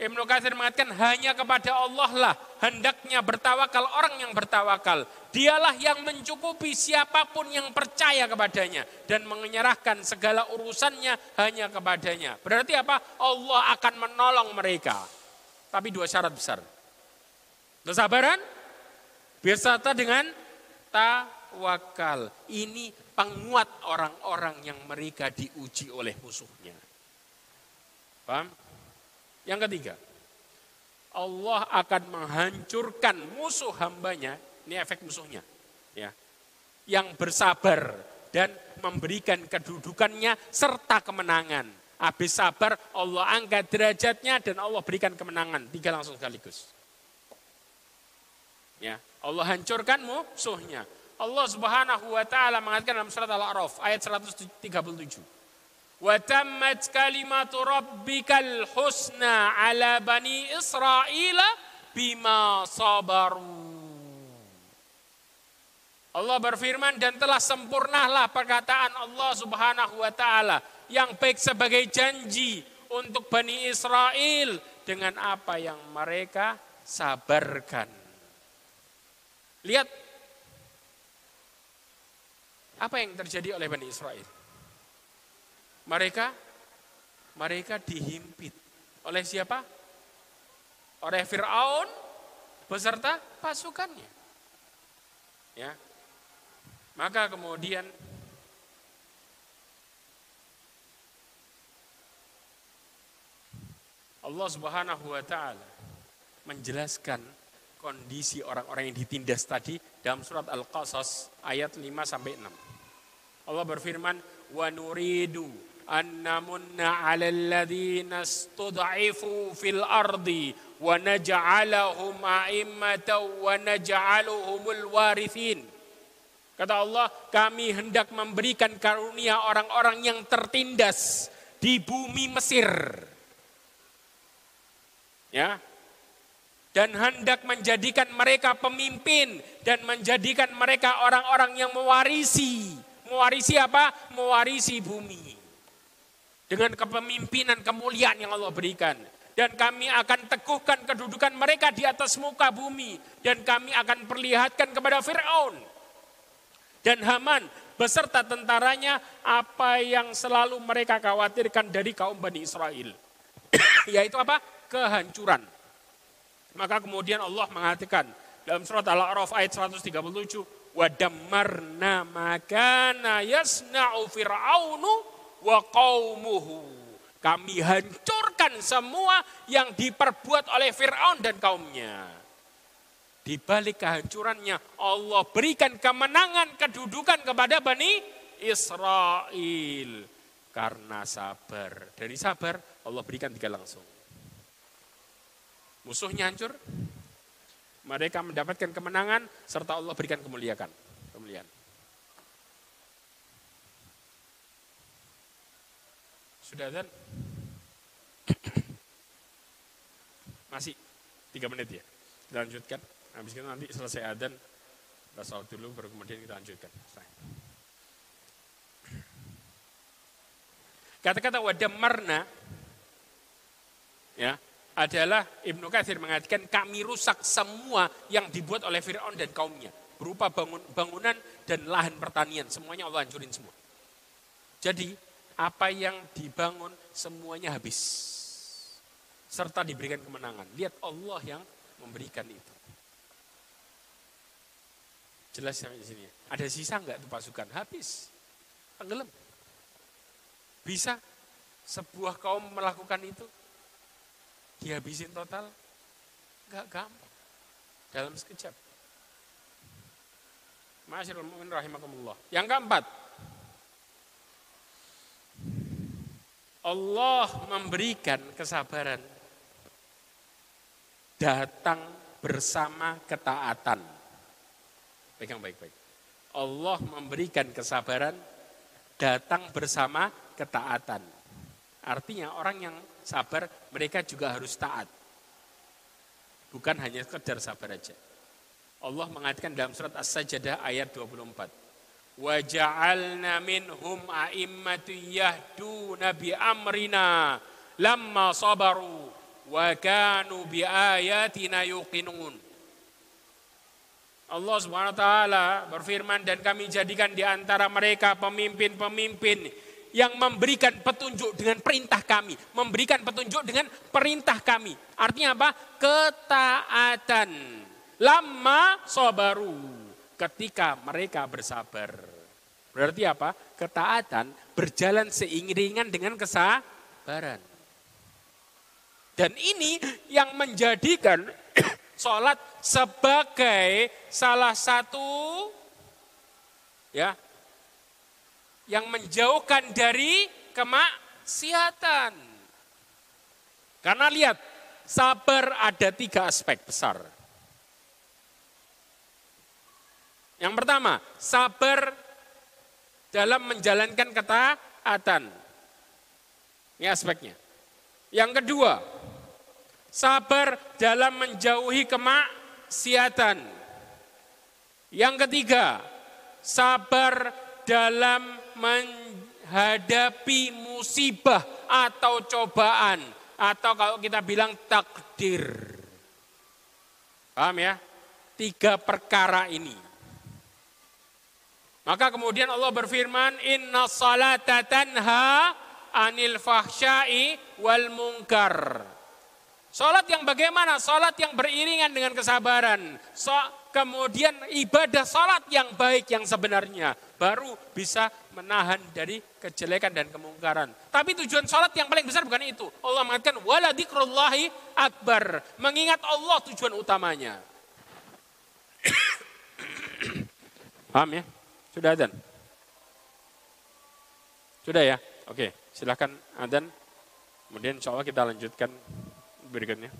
Ibnu Katsir mengatakan hanya kepada Allah lah hendaknya bertawakal orang yang bertawakal. Dialah yang mencukupi siapa pun yang percaya kepadanya dan menyerahkan segala urusannya hanya kepadanya. Berarti apa? Allah akan menolong mereka. Tapi dua syarat besar. Kesabaran beserta dengan tawakal. Ini penguat orang-orang yang mereka diuji oleh musuhnya. Paham? Yang ketiga, Allah akan menghancurkan musuh hambanya, ini efek musuhnya, ya, yang bersabar dan memberikan kedudukannya serta kemenangan. Habis sabar, Allah angkat derajatnya dan Allah berikan kemenangan. Tiga langsung sekaligus. Ya, Allah hancurkan musuhnya. Allah Subhanahu wa taala mengatakan dalam surat Al-A'raf ayat 137. Wa tammat kalimatu rabbikal husna ala bani Israel bima sabaru. Allah berfirman dan telah sempurnalah perkataan Allah Subhanahu wa taala yang baik sebagai janji untuk Bani Israel dengan apa yang mereka sabarkan. Lihat apa yang terjadi oleh Bani Israel. Mereka mereka dihimpit oleh siapa? Oleh Firaun beserta pasukannya. Ya. Maka kemudian Allah Subhanahu wa taala menjelaskan kondisi orang-orang yang ditindas tadi dalam surat Al-Qasas ayat 5 sampai 6. Allah berfirman, "Wa nuridu an namunna 'alal ladzina istud'ifu fil ardi wa naj'alahum a'immatan wa naj'aluhumul warithin." Kata Allah, kami hendak memberikan karunia orang-orang yang tertindas di bumi Mesir. Ya, dan hendak menjadikan mereka pemimpin dan menjadikan mereka orang-orang yang mewarisi. Mewarisi apa? Mewarisi bumi. Dengan kepemimpinan kemuliaan yang Allah berikan. Dan kami akan teguhkan kedudukan mereka di atas muka bumi. Dan kami akan perlihatkan kepada Fir'aun. Dan Haman beserta tentaranya apa yang selalu mereka khawatirkan dari kaum Bani Israel. Yaitu apa? Kehancuran maka kemudian Allah mengatakan dalam surat Al-A'raf ayat 137, "Wa dammarna yasna'u fir'aunu wa qaumuhu." Kami hancurkan semua yang diperbuat oleh Fir'aun dan kaumnya. Di balik kehancurannya Allah berikan kemenangan kedudukan kepada Bani Israel. Karena sabar. Dari sabar Allah berikan tiga langsung. Musuhnya hancur, mereka mendapatkan kemenangan serta Allah berikan kemuliaan. Kemuliaan. Sudah dan masih tiga menit ya. Kita lanjutkan. Habis itu nanti selesai adan, kita salat dulu baru kemudian kita lanjutkan. Kata-kata marna ya, adalah Ibnu Katsir mengatakan kami rusak semua yang dibuat oleh Firaun dan kaumnya berupa bangun, bangunan dan lahan pertanian semuanya Allah hancurin semua. Jadi apa yang dibangun semuanya habis serta diberikan kemenangan. Lihat Allah yang memberikan itu. Jelas sampai di sini. Ada sisa enggak tuh pasukan? Habis. Tenggelam. Bisa sebuah kaum melakukan itu? Dihabisin total? Enggak gampang. Dalam sekejap. Masyarul mu'min rahimakumullah. Yang keempat. Allah memberikan kesabaran datang bersama ketaatan. Pegang baik-baik. Allah memberikan kesabaran datang bersama ketaatan. Artinya orang yang sabar, mereka juga harus taat. Bukan hanya sekedar sabar aja. Allah mengatakan dalam surat As-Sajdah ayat 24. Wa ja'alna minhum a'immatu yahduna bi amrina lamma sabaru wa kanu bi ayatina yuqinun. Allah Subhanahu wa taala berfirman dan kami jadikan di antara mereka pemimpin-pemimpin yang memberikan petunjuk dengan perintah kami, memberikan petunjuk dengan perintah kami. Artinya apa? Ketaatan. Lama sobaru ketika mereka bersabar. Berarti apa? Ketaatan berjalan seiringan dengan kesabaran. Dan ini yang menjadikan sholat sebagai salah satu ya yang menjauhkan dari kemaksiatan. Karena lihat, sabar ada tiga aspek besar. Yang pertama, sabar dalam menjalankan ketaatan. Ini aspeknya. Yang kedua, sabar dalam menjauhi kemaksiatan. Yang ketiga, sabar dalam menghadapi musibah atau cobaan atau kalau kita bilang takdir. Paham ya? Tiga perkara ini. Maka kemudian Allah berfirman, Inna salata tanha anil fahsyai wal munkar. Salat yang bagaimana? Salat yang beriringan dengan kesabaran. So, kemudian ibadah salat yang baik yang sebenarnya baru bisa menahan dari kejelekan dan kemungkaran. Tapi tujuan salat yang paling besar bukan itu. Allah mengatakan wala dzikrullahi akbar. Mengingat Allah tujuan utamanya. Paham ya? Sudah adzan? Sudah ya? Oke, silahkan adzan. Kemudian insya Allah kita lanjutkan berikutnya.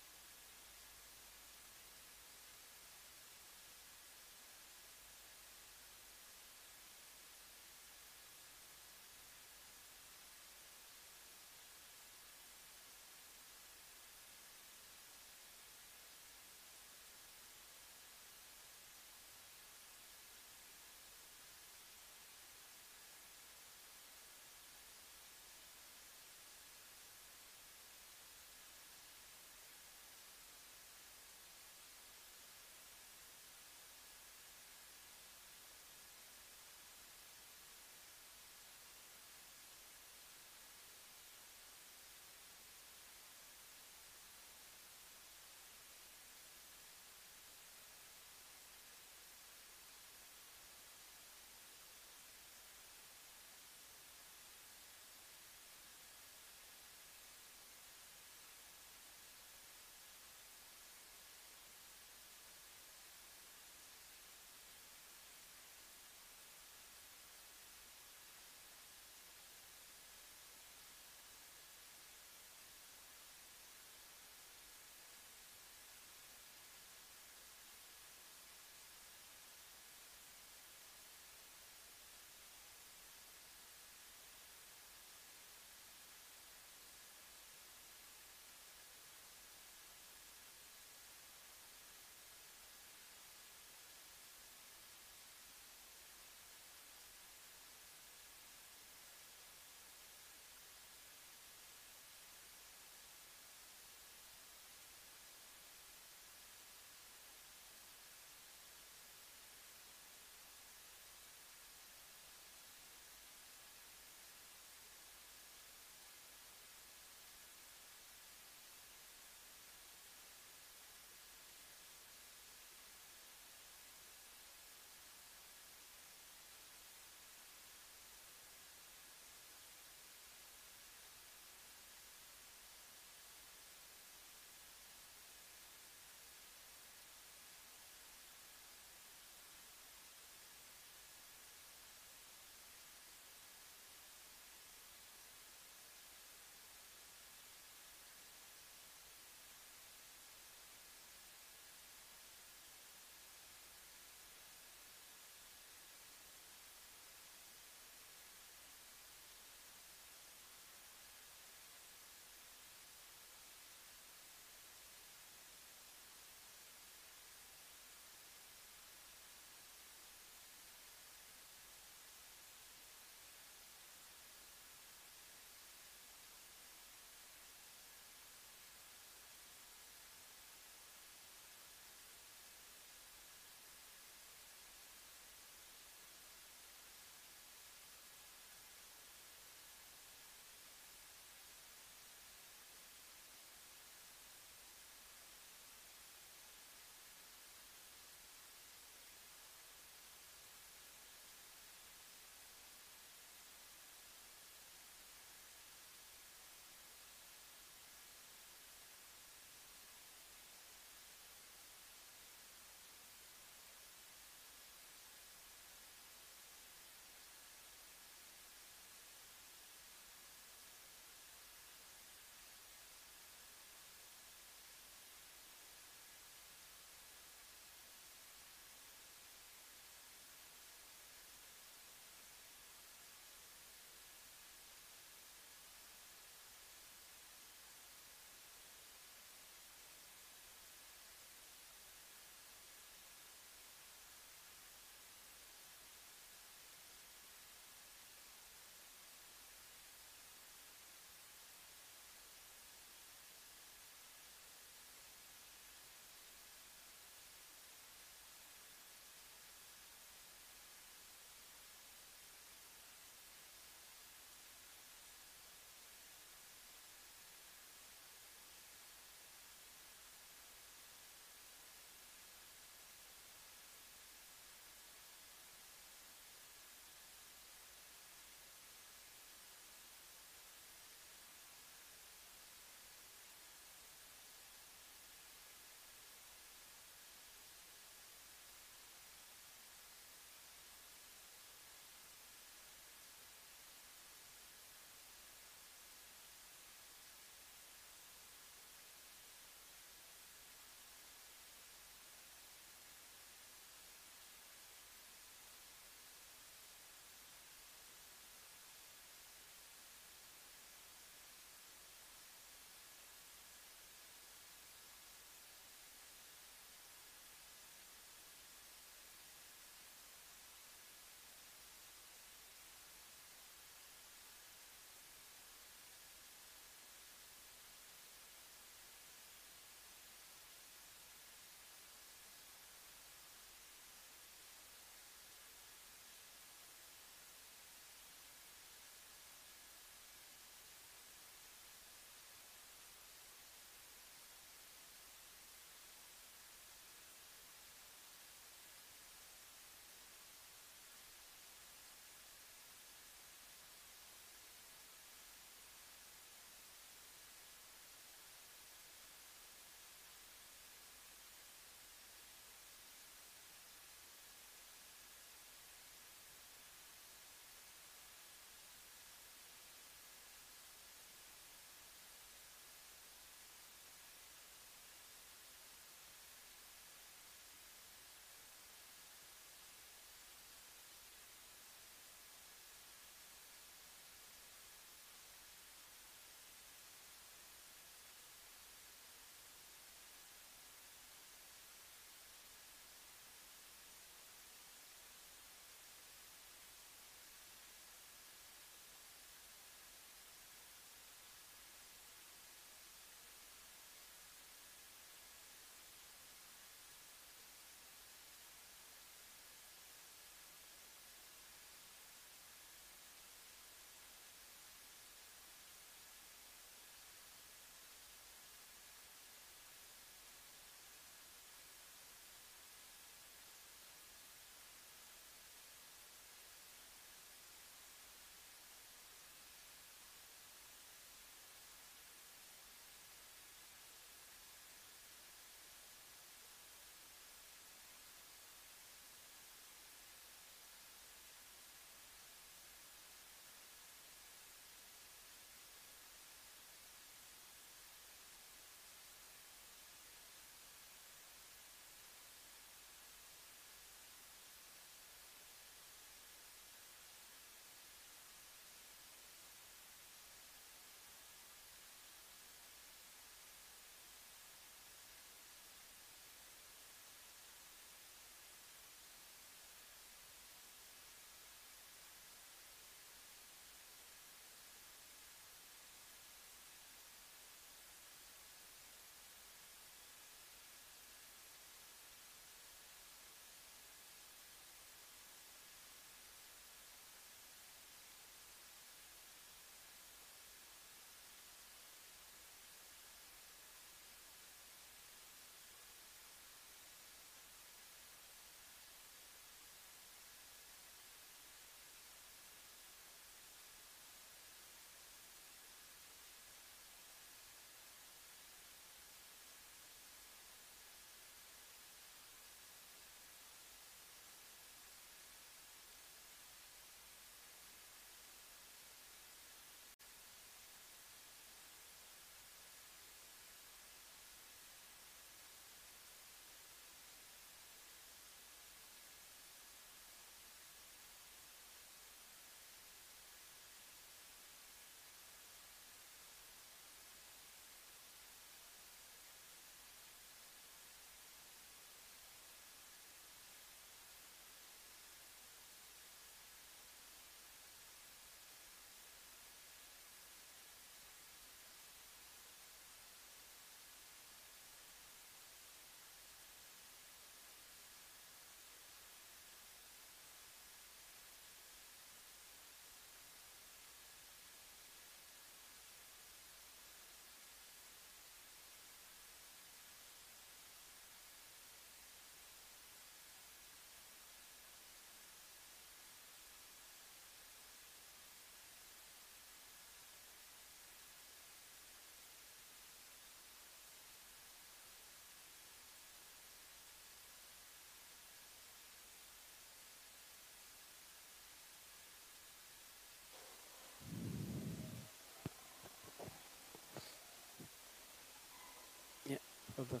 Sıkıldım.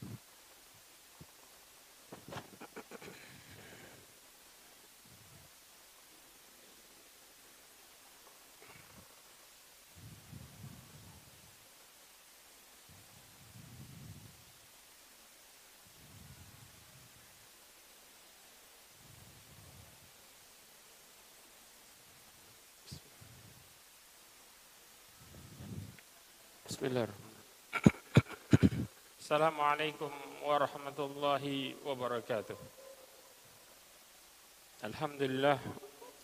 Bismillahirrahmanirrahim. Assalamualaikum warahmatullahi wabarakatuh. Alhamdulillah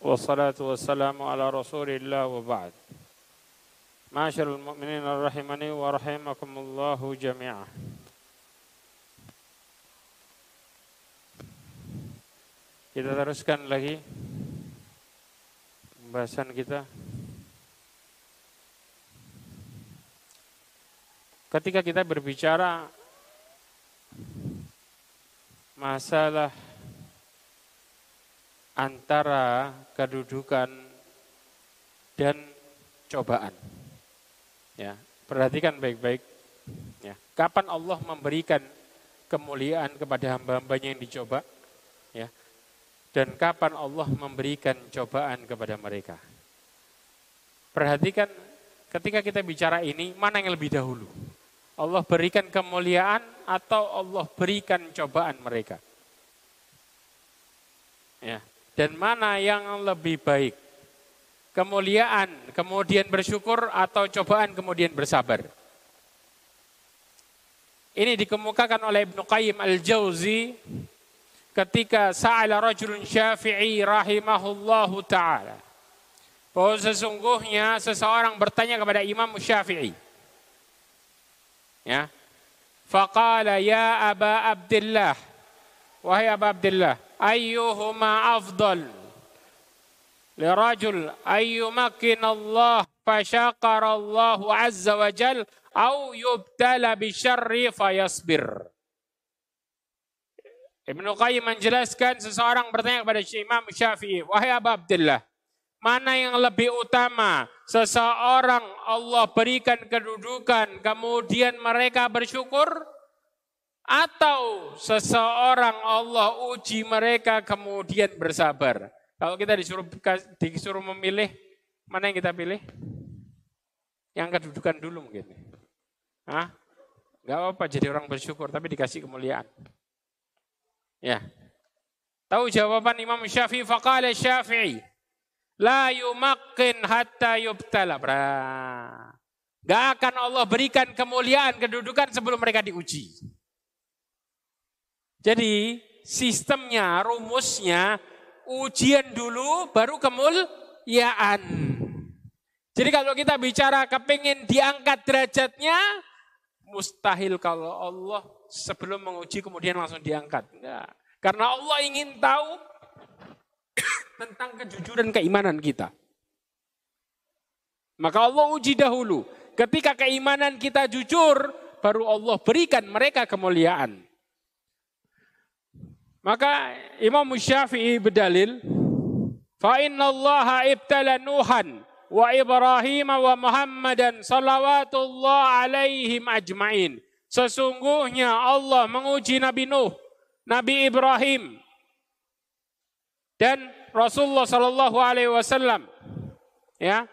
wassalatu wassalamu ala Rasulillah wa ba'd. Ma'asyiral mu'minin rahimani wa rahimakumullahu jami'ah. Kita teruskan lagi pembahasan kita. Ketika kita berbicara masalah antara kedudukan dan cobaan. Ya, perhatikan baik-baik. Ya, kapan Allah memberikan kemuliaan kepada hamba-hambanya yang dicoba? Ya, dan kapan Allah memberikan cobaan kepada mereka? Perhatikan ketika kita bicara ini, mana yang lebih dahulu? Allah berikan kemuliaan atau Allah berikan cobaan mereka. Ya. Dan mana yang lebih baik? Kemuliaan kemudian bersyukur atau cobaan kemudian bersabar? Ini dikemukakan oleh Ibnu Qayyim Al-Jauzi ketika sa'ala rajulun syafi'i rahimahullahu ta'ala. Bahwa sesungguhnya seseorang bertanya kepada Imam Syafi'i. Ya. Faqala ya Aba Abdullah. Wahai Aba Abdullah, ayyuhuma afdal? Lirajul ayyumakin Allah Allah azza wa jal au yubtala bisyarri fayasbir. Ibnu Qayyim menjelaskan seseorang bertanya kepada Imam Syafi'i, wahai Abu Abdullah, mana yang lebih utama? Seseorang Allah berikan kedudukan, kemudian mereka bersyukur, atau seseorang Allah uji mereka, kemudian bersabar. Kalau kita disuruh disuruh memilih, mana yang kita pilih? Yang kedudukan dulu mungkin. Hah? Gak apa-apa jadi orang bersyukur, tapi dikasih kemuliaan. Ya. Tahu jawaban Imam Syafi'i? Faqala Syafi'i. La yumakin hatta yubtala. Gak akan Allah berikan kemuliaan, kedudukan sebelum mereka diuji. Jadi sistemnya, rumusnya, ujian dulu baru kemuliaan. Jadi kalau kita bicara kepingin diangkat derajatnya, mustahil kalau Allah sebelum menguji kemudian langsung diangkat. Enggak. Karena Allah ingin tahu tentang kejujuran keimanan kita. Maka Allah uji dahulu. Ketika keimanan kita jujur, baru Allah berikan mereka kemuliaan. Maka Imam Syafi'i berdalil, inna Allah ibtala Nuhan wa Ibrahim wa alaihim ajmain. Sesungguhnya Allah menguji Nabi Nuh, Nabi Ibrahim, dan Rasulullah Shallallahu Alaihi Wasallam. Ya.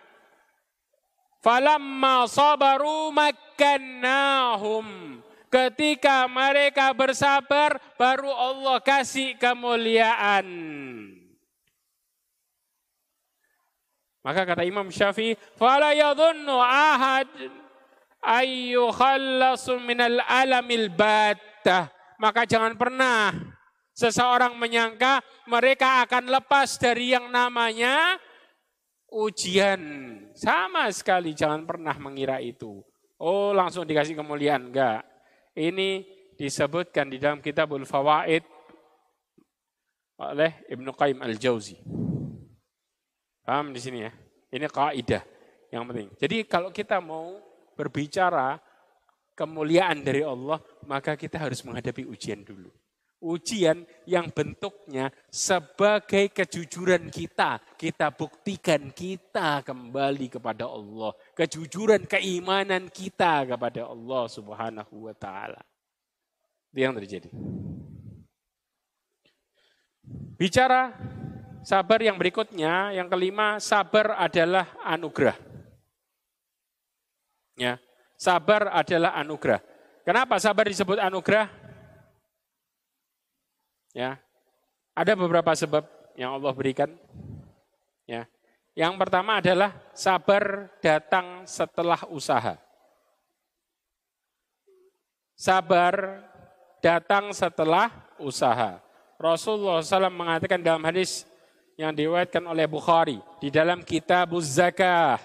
Falamma sabaru makkannahum. Ketika mereka bersabar, baru Allah kasih kemuliaan. Maka kata Imam Syafi'i, "Fala yadhunnu ahad ayyu khallasu minal alamil battah." Maka jangan pernah Seseorang menyangka mereka akan lepas dari yang namanya ujian. Sama sekali jangan pernah mengira itu. Oh langsung dikasih kemuliaan. Enggak. Ini disebutkan di dalam kitabul fawaid oleh Ibnu Qayyim al-Jauzi. Paham di sini ya? Ini kaidah yang penting. Jadi kalau kita mau berbicara kemuliaan dari Allah, maka kita harus menghadapi ujian dulu ujian yang bentuknya sebagai kejujuran kita. Kita buktikan kita kembali kepada Allah. Kejujuran keimanan kita kepada Allah subhanahu wa ta'ala. Itu yang terjadi. Bicara sabar yang berikutnya, yang kelima, sabar adalah anugerah. Ya, sabar adalah anugerah. Kenapa sabar disebut anugerah? Ya, ada beberapa sebab yang Allah berikan. Ya, yang pertama adalah sabar datang setelah usaha. Sabar datang setelah usaha. Rasulullah SAW mengatakan dalam hadis yang diriwayatkan oleh Bukhari di dalam kitab zakah.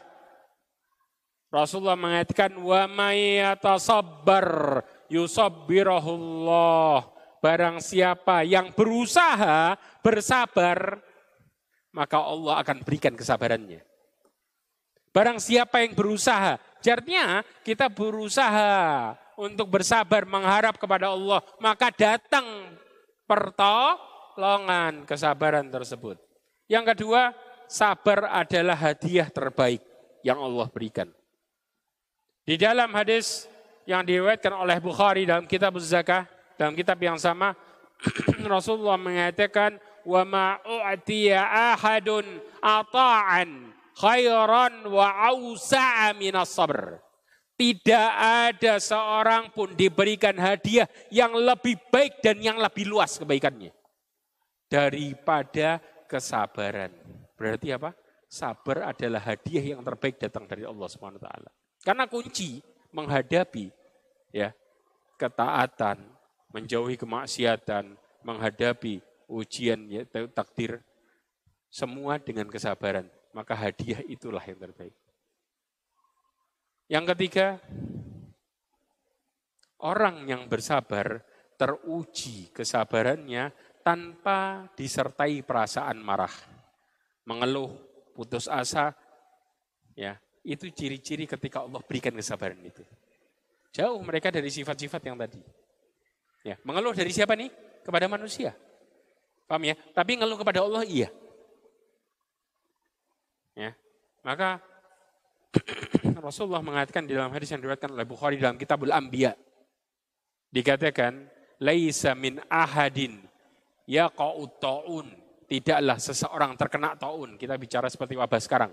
Rasulullah mengatakan wa may yatasabbar yusabbirahullah. Barang siapa yang berusaha bersabar maka Allah akan berikan kesabarannya. Barang siapa yang berusaha, artinya kita berusaha untuk bersabar mengharap kepada Allah, maka datang pertolongan kesabaran tersebut. Yang kedua, sabar adalah hadiah terbaik yang Allah berikan. Di dalam hadis yang diriwayatkan oleh Bukhari dalam kitab Zakah, dalam kitab yang sama, Rasulullah mengatakan, wa ma u'tiya ahadun ata'an khairan wa awsa'a minas sabr. Tidak ada seorang pun diberikan hadiah yang lebih baik dan yang lebih luas kebaikannya. Daripada kesabaran. Berarti apa? Sabar adalah hadiah yang terbaik datang dari Allah Subhanahu wa taala. Karena kunci menghadapi ya ketaatan, menjauhi kemaksiatan, menghadapi ujian ya, takdir semua dengan kesabaran. Maka hadiah itulah yang terbaik. Yang ketiga orang yang bersabar teruji kesabarannya tanpa disertai perasaan marah mengeluh putus asa ya itu ciri-ciri ketika Allah berikan kesabaran itu. Jauh mereka dari sifat-sifat yang tadi ya. Mengeluh dari siapa nih? Kepada manusia. Paham ya? Tapi ngeluh kepada Allah iya. Ya. Maka Rasulullah mengatakan di dalam hadis yang diriwayatkan oleh Bukhari dalam Kitabul Anbiya dikatakan laisa min ahadin yaqa'u taun. Tidaklah seseorang terkena taun. Kita bicara seperti wabah sekarang.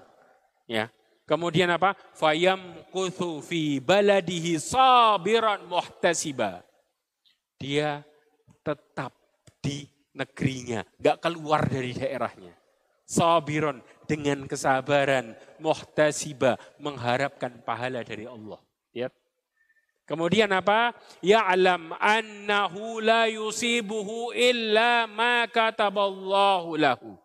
Ya. Kemudian apa? Fayam fi baladihi sabiran muhtasiba dia tetap di negerinya, nggak keluar dari daerahnya. Sabiron dengan kesabaran, muhtasiba mengharapkan pahala dari Allah. Ya. Kemudian apa? Ya'lam annahu la yusibuhu illa ma kataballahu lahu.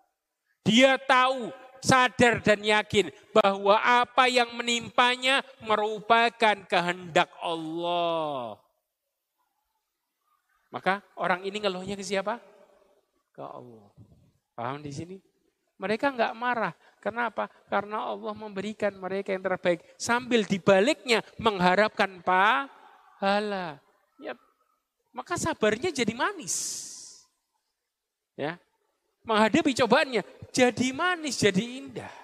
Dia tahu, sadar dan yakin bahwa apa yang menimpanya merupakan kehendak Allah. Maka orang ini ngeluhnya ke siapa? ke Allah. Paham di sini? Mereka nggak marah. Kenapa? Karena Allah memberikan mereka yang terbaik. Sambil dibaliknya mengharapkan pahala. Ya, maka sabarnya jadi manis. Ya, menghadapi cobaannya jadi manis, jadi indah.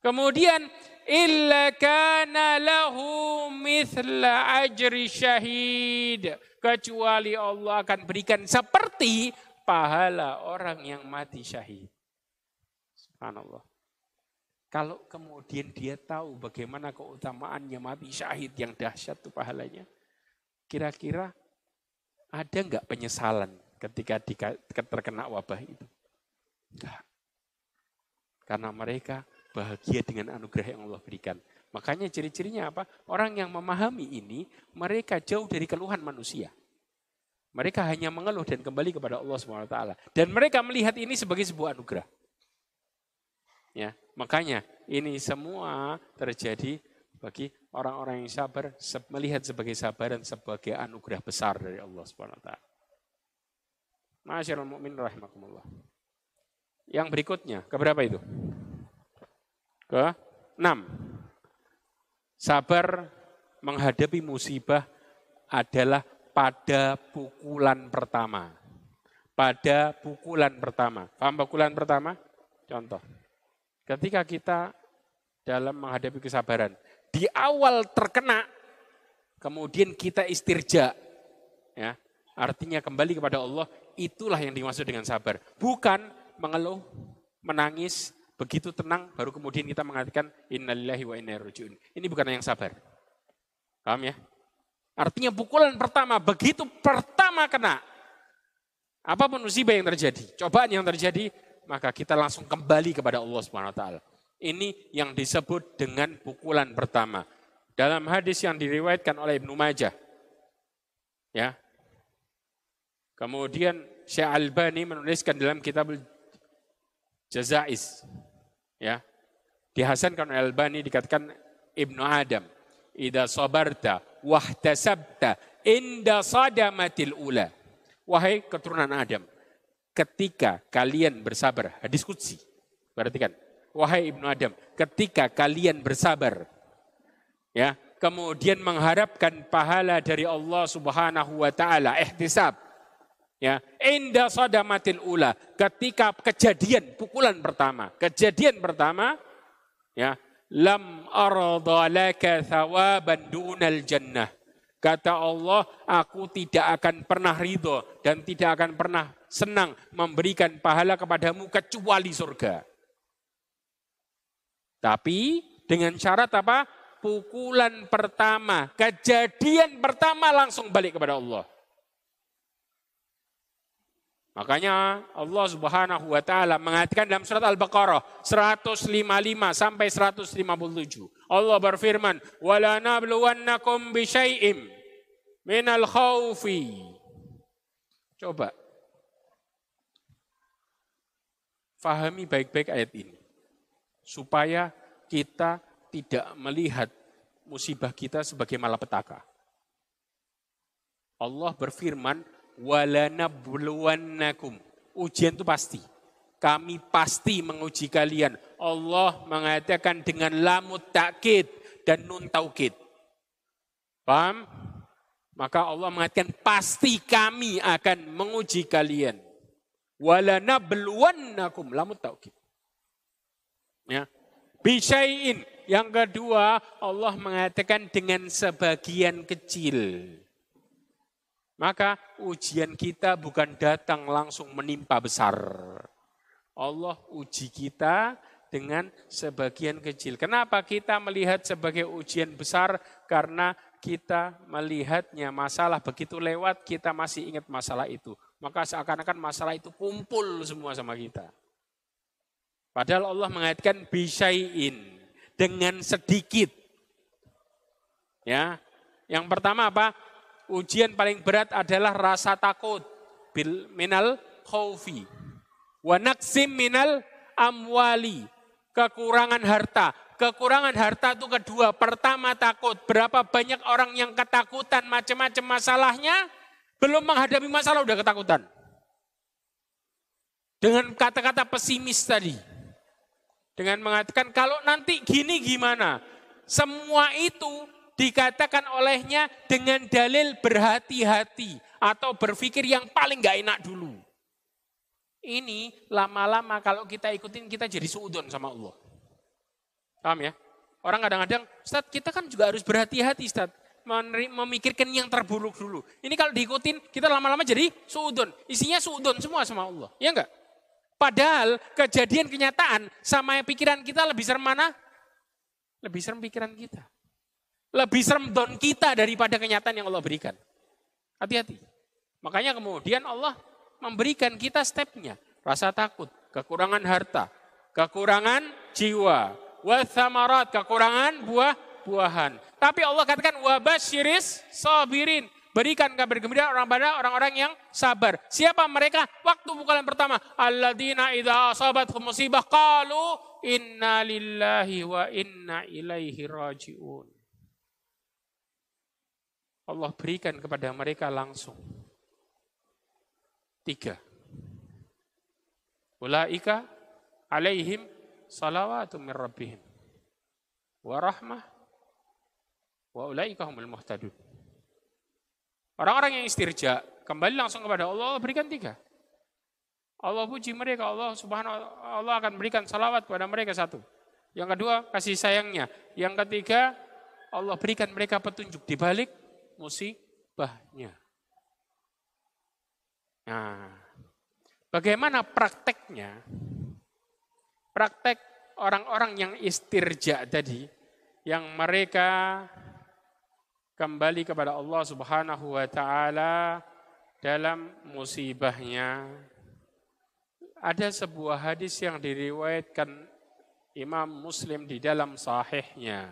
Kemudian illa kana lahu mithla ajri syahid kecuali Allah akan berikan seperti pahala orang yang mati syahid. Subhanallah. Kalau kemudian dia tahu bagaimana keutamaannya mati syahid yang dahsyat itu pahalanya, kira-kira ada nggak penyesalan ketika terkena wabah itu? Enggak. Karena mereka bahagia dengan anugerah yang Allah berikan. Makanya ciri-cirinya apa? Orang yang memahami ini, mereka jauh dari keluhan manusia. Mereka hanya mengeluh dan kembali kepada Allah SWT. Dan mereka melihat ini sebagai sebuah anugerah. Ya, makanya ini semua terjadi bagi orang-orang yang sabar melihat sebagai sabaran sebagai anugerah besar dari Allah SWT. Mu'min rahimakumullah. Yang berikutnya, ke berapa itu? Ke enam. Sabar menghadapi musibah adalah pada pukulan pertama. Pada pukulan pertama. Paham pukulan pertama? Contoh. Ketika kita dalam menghadapi kesabaran, di awal terkena, kemudian kita istirja. Ya, artinya kembali kepada Allah, itulah yang dimaksud dengan sabar. Bukan mengeluh, menangis, begitu tenang, baru kemudian kita mengatakan innalillahi wa inna ilaihi Ini bukan yang sabar. Paham ya? Artinya pukulan pertama, begitu pertama kena, apa pun musibah yang terjadi, cobaan yang terjadi, maka kita langsung kembali kepada Allah Subhanahu wa taala. Ini yang disebut dengan pukulan pertama. Dalam hadis yang diriwayatkan oleh Ibnu Majah. Ya. Kemudian Syekh Albani menuliskan dalam kitab Jazais. Ya. Dihasankan oleh Albani dikatakan Ibnu Adam. Ida sabarta wahtasabta inda sadamatil ula. Wahai keturunan Adam, ketika kalian bersabar, hadis kudsi. Perhatikan, wahai Ibnu Adam, ketika kalian bersabar, ya, kemudian mengharapkan pahala dari Allah Subhanahu wa taala, ihtisab. Ya, inda sadamatil ula, ketika kejadian pukulan pertama, kejadian pertama, ya, lam arda laka thawaban dunal jannah. Kata Allah, aku tidak akan pernah ridho dan tidak akan pernah senang memberikan pahala kepadamu kecuali surga. Tapi dengan syarat apa? Pukulan pertama, kejadian pertama langsung balik kepada Allah. Makanya Allah Subhanahu wa taala mengatakan dalam surat Al-Baqarah 155 sampai 157. Allah berfirman, "Wala nabluwannakum bisyai'im minal khaufi." Coba fahami baik-baik ayat ini supaya kita tidak melihat musibah kita sebagai malapetaka. Allah berfirman, walanabluwannakum. Ujian itu pasti. Kami pasti menguji kalian. Allah mengatakan dengan lamut takkid dan nun taukid. Paham? Maka Allah mengatakan pasti kami akan menguji kalian. Walanabluwannakum lamut taukid. Ya. Bisain. Yang kedua, Allah mengatakan dengan sebagian kecil. Maka ujian kita bukan datang langsung menimpa besar. Allah uji kita dengan sebagian kecil. Kenapa kita melihat sebagai ujian besar? Karena kita melihatnya masalah begitu lewat, kita masih ingat masalah itu. Maka seakan-akan masalah itu kumpul semua sama kita. Padahal Allah mengatakan bisain dengan sedikit. Ya. Yang pertama apa? Ujian paling berat adalah rasa takut. Bil minal khaufi wa naksim minal amwali. Kekurangan harta. Kekurangan harta itu kedua. Pertama takut. Berapa banyak orang yang ketakutan macam-macam masalahnya belum menghadapi masalah udah ketakutan. Dengan kata-kata pesimis tadi. Dengan mengatakan kalau nanti gini gimana? Semua itu dikatakan olehnya dengan dalil berhati-hati atau berpikir yang paling gak enak dulu. Ini lama-lama kalau kita ikutin kita jadi suudon sama Allah. Paham ya? Orang kadang-kadang, Ustaz kita kan juga harus berhati-hati Ustaz. Memikirkan yang terburuk dulu. Ini kalau diikutin kita lama-lama jadi suudon. Isinya suudon semua sama Allah. Ya enggak? Padahal kejadian kenyataan sama pikiran kita lebih serem mana? Lebih serem pikiran kita. Lebih serem don kita daripada kenyataan yang Allah berikan. Hati-hati. Makanya kemudian Allah memberikan kita stepnya. Rasa takut, kekurangan harta, kekurangan jiwa, wathamarat, kekurangan buah-buahan. Tapi Allah katakan wabasyiris sabirin. Berikan kabar gembira orang pada orang-orang yang sabar. Siapa mereka? Waktu pukulan pertama. Alladzina idza asabat musibah qalu inna lillahi wa inna ilaihi rajiun. Allah berikan kepada mereka langsung. Tiga. Ulaika alaihim salawatu min rabbihim. Wa rahmah. Wa ulaika humul muhtadun. Orang-orang yang istirja, kembali langsung kepada Allah, Allah berikan tiga. Allah puji mereka, Allah subhanahu Allah akan berikan salawat kepada mereka satu. Yang kedua, kasih sayangnya. Yang ketiga, Allah berikan mereka petunjuk di balik musibahnya. Nah, bagaimana prakteknya? Praktek orang-orang yang istirja tadi, yang mereka kembali kepada Allah Subhanahu wa taala dalam musibahnya. Ada sebuah hadis yang diriwayatkan Imam Muslim di dalam sahihnya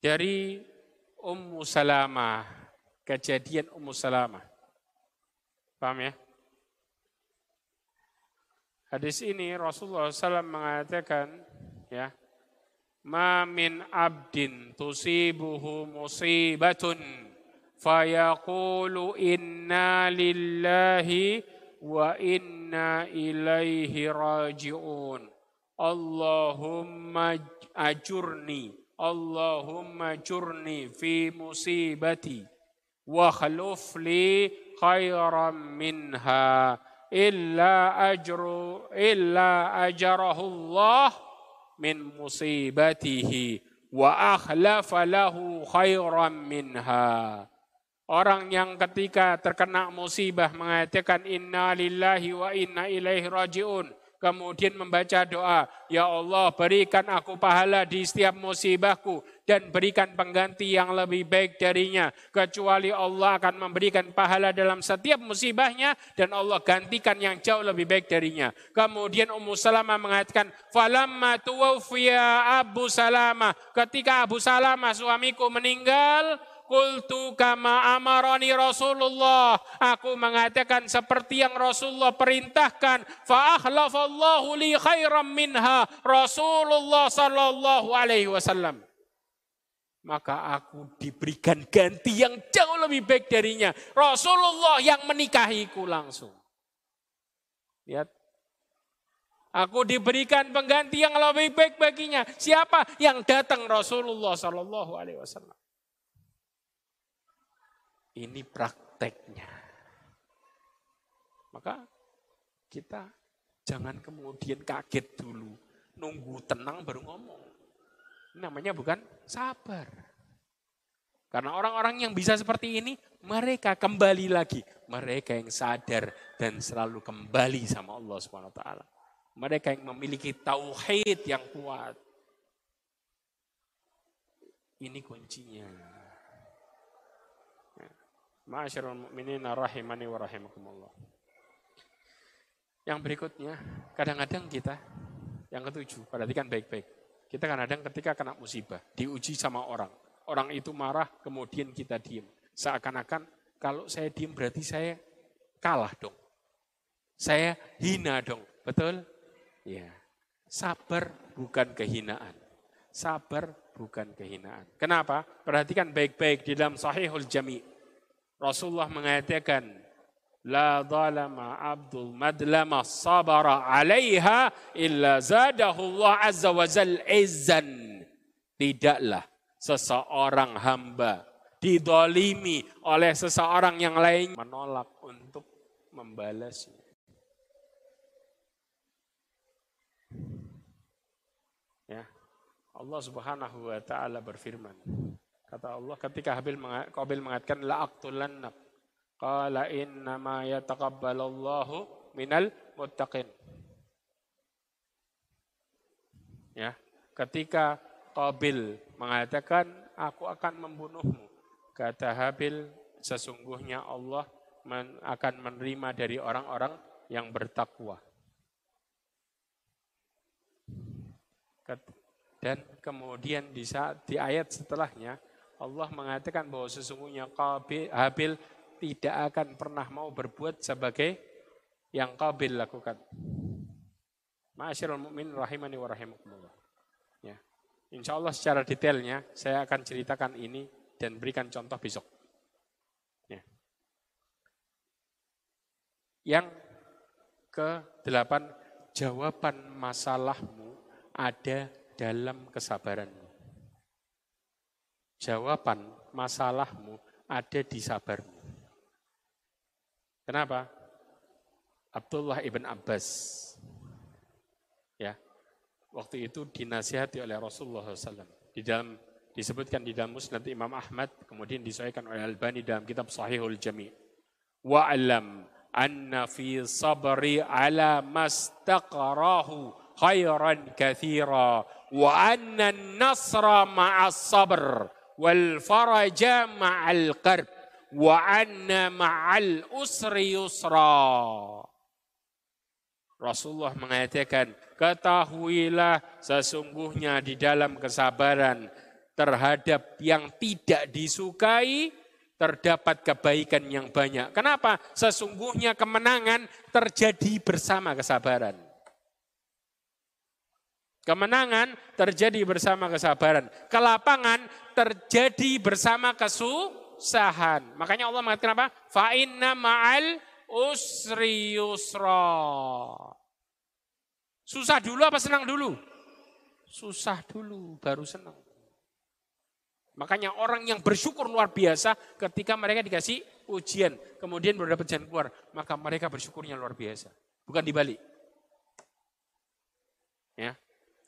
dari Ummu Salamah, kejadian Ummu Salamah. Paham ya? Hadis ini Rasulullah SAW mengatakan, ya, ma min abdin tusibuhu musibatun fayaqulu inna lillahi wa inna ilaihi raji'un Allahumma ajurni Allahumma ajurni fi musibati wa khluf li khairan minha illa ajru illa ajarahu Allah min musibatihi wa akhlafa lahu khairan minha. Orang yang ketika terkena musibah mengatakan inna lillahi wa inna ilaihi rajiun kemudian membaca doa, Ya Allah berikan aku pahala di setiap musibahku dan berikan pengganti yang lebih baik darinya. Kecuali Allah akan memberikan pahala dalam setiap musibahnya dan Allah gantikan yang jauh lebih baik darinya. Kemudian Ummu Salamah mengatakan, Falamma tuwafiyya Abu Salamah. Ketika Abu Salamah suamiku meninggal, Kultu kama amaroni Rasulullah. Aku mengatakan seperti yang Rasulullah perintahkan. Fa'akhlafallahu li khairam minha. Rasulullah sallallahu alaihi wasallam. Maka aku diberikan ganti yang jauh lebih baik darinya. Rasulullah yang menikahiku langsung. Lihat. Aku diberikan pengganti yang lebih baik baginya. Siapa yang datang Rasulullah Sallallahu Alaihi Wasallam. Ini prakteknya. Maka kita jangan kemudian kaget dulu. Nunggu tenang baru ngomong. Ini namanya bukan sabar. Karena orang-orang yang bisa seperti ini, mereka kembali lagi. Mereka yang sadar dan selalu kembali sama Allah SWT. Mereka yang memiliki tauhid yang kuat. Ini kuncinya. Ma'asyarul mu'minin rahimani wa rahimakumullah. Yang berikutnya, kadang-kadang kita, yang ketujuh, perhatikan baik-baik. Kita kadang-kadang ketika kena musibah, diuji sama orang. Orang itu marah, kemudian kita diem. Seakan-akan kalau saya diem berarti saya kalah dong. Saya hina dong. Betul? Ya. Sabar bukan kehinaan. Sabar bukan kehinaan. Kenapa? Perhatikan baik-baik di dalam sahihul jami' Rasulullah mengatakan, La zalama abdul madlama sabara alaiha illa zadahu Allah azza wa zal izzan. Tidaklah seseorang hamba didolimi oleh seseorang yang lain menolak untuk membalasnya. Ya. Allah Subhanahu wa taala berfirman, Kata Allah ketika Habil Qabil mengatakan la aqtulannak. Qala inna ma yataqabbalallahu minal muttaqin. Ya, ketika Qabil mengatakan aku akan membunuhmu. Kata Habil sesungguhnya Allah men, akan menerima dari orang-orang yang bertakwa. Dan kemudian di saat di ayat setelahnya Allah mengatakan bahwa sesungguhnya Habil tidak akan pernah mau berbuat sebagai yang Qabil lakukan. Ma'asyiral mu'min rahimani wa rahimakumullah. Ya. Insya Allah secara detailnya saya akan ceritakan ini dan berikan contoh besok. Ya. Yang ke delapan, jawaban masalahmu ada dalam kesabaranmu jawaban masalahmu ada di sabarmu. Kenapa? Abdullah ibn Abbas. Ya. Waktu itu dinasihati oleh Rasulullah SAW. Di dalam disebutkan di dalam Musnad Imam Ahmad, kemudian disahkan oleh Albani dalam kitab Sahihul Jami. Wa'alam anna fi sabri ala mastaqarahu khairan kathira wa anna nasra ma'as sabr wal faraja ma'al qarb wa anna ma'al usri yusra Rasulullah mengatakan, ketahuilah sesungguhnya di dalam kesabaran terhadap yang tidak disukai, terdapat kebaikan yang banyak. Kenapa? Sesungguhnya kemenangan terjadi bersama kesabaran. Kemenangan terjadi bersama kesabaran. Kelapangan terjadi bersama kesusahan. Makanya Allah mengatakan apa? Fa inna ma'al usri yusra. Susah dulu apa senang dulu? Susah dulu baru senang. Makanya orang yang bersyukur luar biasa ketika mereka dikasih ujian, kemudian berdapat jalan keluar, maka mereka bersyukurnya luar biasa. Bukan dibalik. Ya.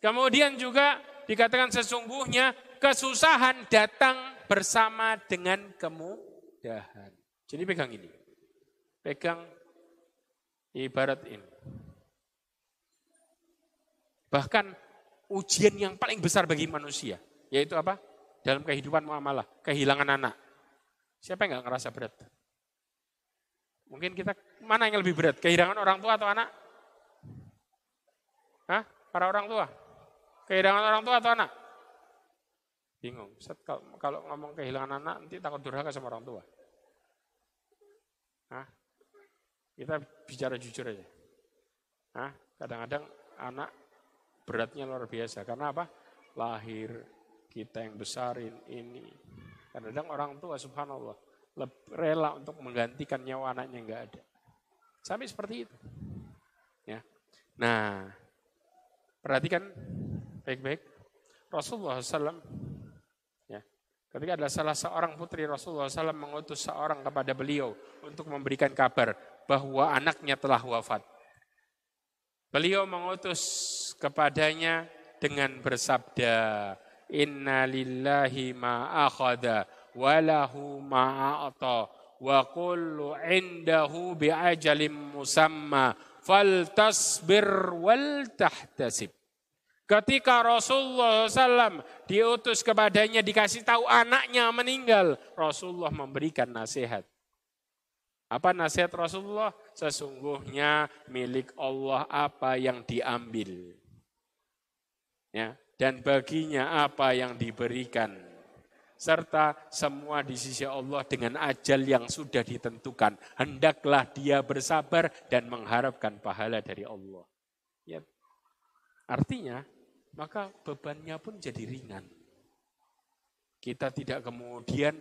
Kemudian juga dikatakan sesungguhnya kesusahan datang bersama dengan kemudahan. Jadi pegang ini. Pegang ibarat ini. Bahkan ujian yang paling besar bagi manusia, yaitu apa? dalam kehidupan muamalah, kehilangan anak. Siapa yang nggak ngerasa berat? Mungkin kita mana yang lebih berat, kehilangan orang tua atau anak? Hah? Para orang tua? Kehilangan orang tua atau anak? Bingung. Kalau, kalau ngomong kehilangan anak, nanti takut durhaka sama orang tua. Hah? Kita bicara jujur aja. Kadang-kadang anak beratnya luar biasa. Karena apa? Lahir, kita yang besarin ini. Kadang-kadang orang tua subhanallah rela untuk menggantikan nyawa anaknya nggak ada. Sampai seperti itu. Ya. Nah, perhatikan baik-baik. Rasulullah SAW, ya, ketika ada salah seorang putri Rasulullah SAW mengutus seorang kepada beliau untuk memberikan kabar bahwa anaknya telah wafat. Beliau mengutus kepadanya dengan bersabda, inna lillahi ma akhada wa lahu ma a'ta wa kullu indahu bi ajalim musamma faltasbir wal tahtasib Ketika Rasulullah SAW diutus kepadanya dikasih tahu anaknya meninggal, Rasulullah memberikan nasihat. Apa nasihat Rasulullah? Sesungguhnya milik Allah apa yang diambil. Ya, dan baginya apa yang diberikan serta semua di sisi Allah dengan ajal yang sudah ditentukan. Hendaklah dia bersabar dan mengharapkan pahala dari Allah. Ya. Artinya, maka bebannya pun jadi ringan. Kita tidak kemudian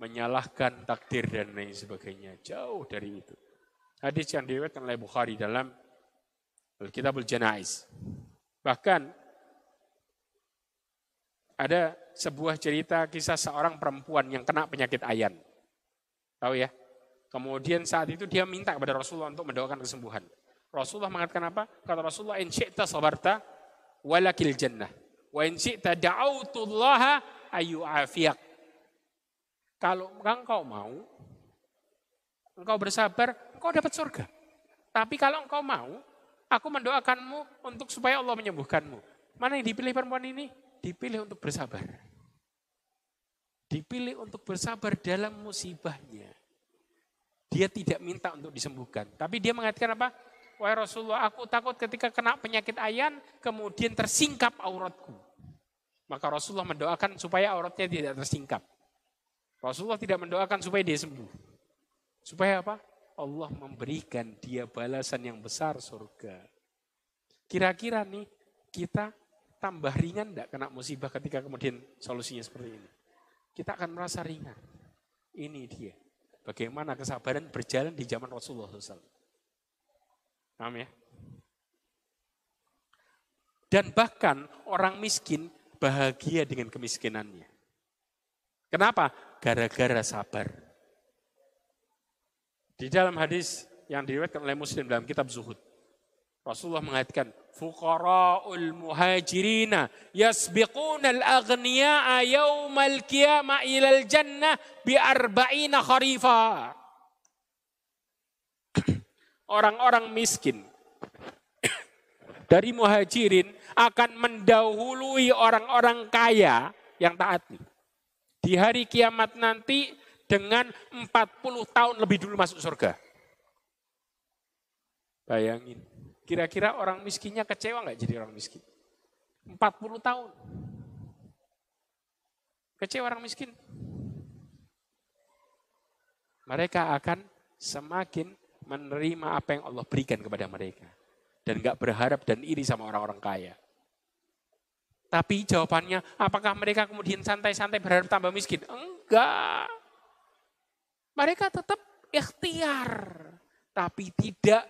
menyalahkan takdir dan lain sebagainya. Jauh dari itu. Hadis yang diriwayatkan oleh Bukhari dalam Kitabul Janais. Bahkan ada sebuah cerita kisah seorang perempuan yang kena penyakit ayan. Tahu ya? Kemudian saat itu dia minta kepada Rasulullah untuk mendoakan kesembuhan. Rasulullah mengatakan apa? Kata Rasulullah, "In syi'ta sabarta walakil jannah, wa in syi'ta da'autullaha ayu afiyak." Kalau engkau mau, engkau bersabar, engkau dapat surga. Tapi kalau engkau mau, aku mendoakanmu untuk supaya Allah menyembuhkanmu. Mana yang dipilih perempuan ini? dipilih untuk bersabar. Dipilih untuk bersabar dalam musibahnya. Dia tidak minta untuk disembuhkan. Tapi dia mengatakan apa? Wahai Rasulullah, aku takut ketika kena penyakit ayan, kemudian tersingkap auratku. Maka Rasulullah mendoakan supaya auratnya tidak tersingkap. Rasulullah tidak mendoakan supaya dia sembuh. Supaya apa? Allah memberikan dia balasan yang besar surga. Kira-kira nih kita tambah ringan tidak kena musibah ketika kemudian solusinya seperti ini. Kita akan merasa ringan. Ini dia. Bagaimana kesabaran berjalan di zaman Rasulullah SAW. Paham ya? Dan bahkan orang miskin bahagia dengan kemiskinannya. Kenapa? Gara-gara sabar. Di dalam hadis yang diriwayatkan oleh Muslim dalam kitab Zuhud. Rasulullah mengatakan, fuqara'ul muhajirina yasbiquna al-aghniya'a yawmal qiyamah ilal jannah bi arba'ina kharifa. Orang-orang miskin dari muhajirin akan mendahului orang-orang kaya yang taat. Di hari kiamat nanti dengan 40 tahun lebih dulu masuk surga. Bayangin, kira-kira orang miskinnya kecewa nggak jadi orang miskin? 40 tahun. Kecewa orang miskin. Mereka akan semakin menerima apa yang Allah berikan kepada mereka. Dan nggak berharap dan iri sama orang-orang kaya. Tapi jawabannya, apakah mereka kemudian santai-santai berharap tambah miskin? Enggak. Mereka tetap ikhtiar. Tapi tidak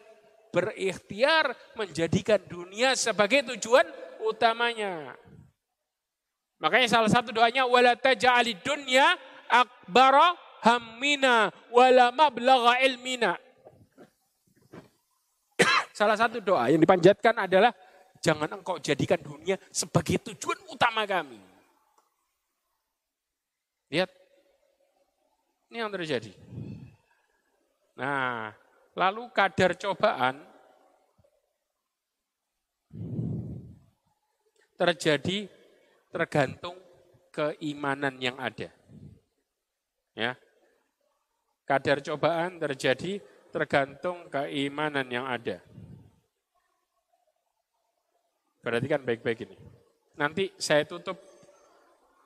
berikhtiar menjadikan dunia sebagai tujuan utamanya. Makanya salah satu doanya wala taj'ali dunya akbara hammina wala mablagha ilmina. Salah satu doa yang dipanjatkan adalah jangan engkau jadikan dunia sebagai tujuan utama kami. Lihat. Ini yang terjadi. Nah, Lalu kadar cobaan terjadi tergantung keimanan yang ada. Ya. Kadar cobaan terjadi tergantung keimanan yang ada. Perhatikan baik-baik ini. Nanti saya tutup,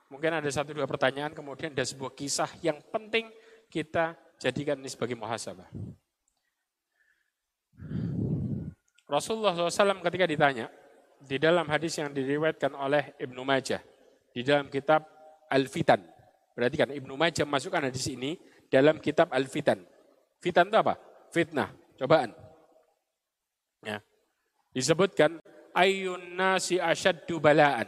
mungkin ada satu dua pertanyaan, kemudian ada sebuah kisah yang penting kita jadikan ini sebagai muhasabah. Rasulullah SAW ketika ditanya, di dalam hadis yang diriwayatkan oleh Ibnu Majah, di dalam kitab Al-Fitan. Berarti kan Ibnu Majah masukkan hadis ini dalam kitab Al-Fitan. Fitan itu apa? Fitnah, cobaan. Ya. Disebutkan ayun nasi asyaddu balaan.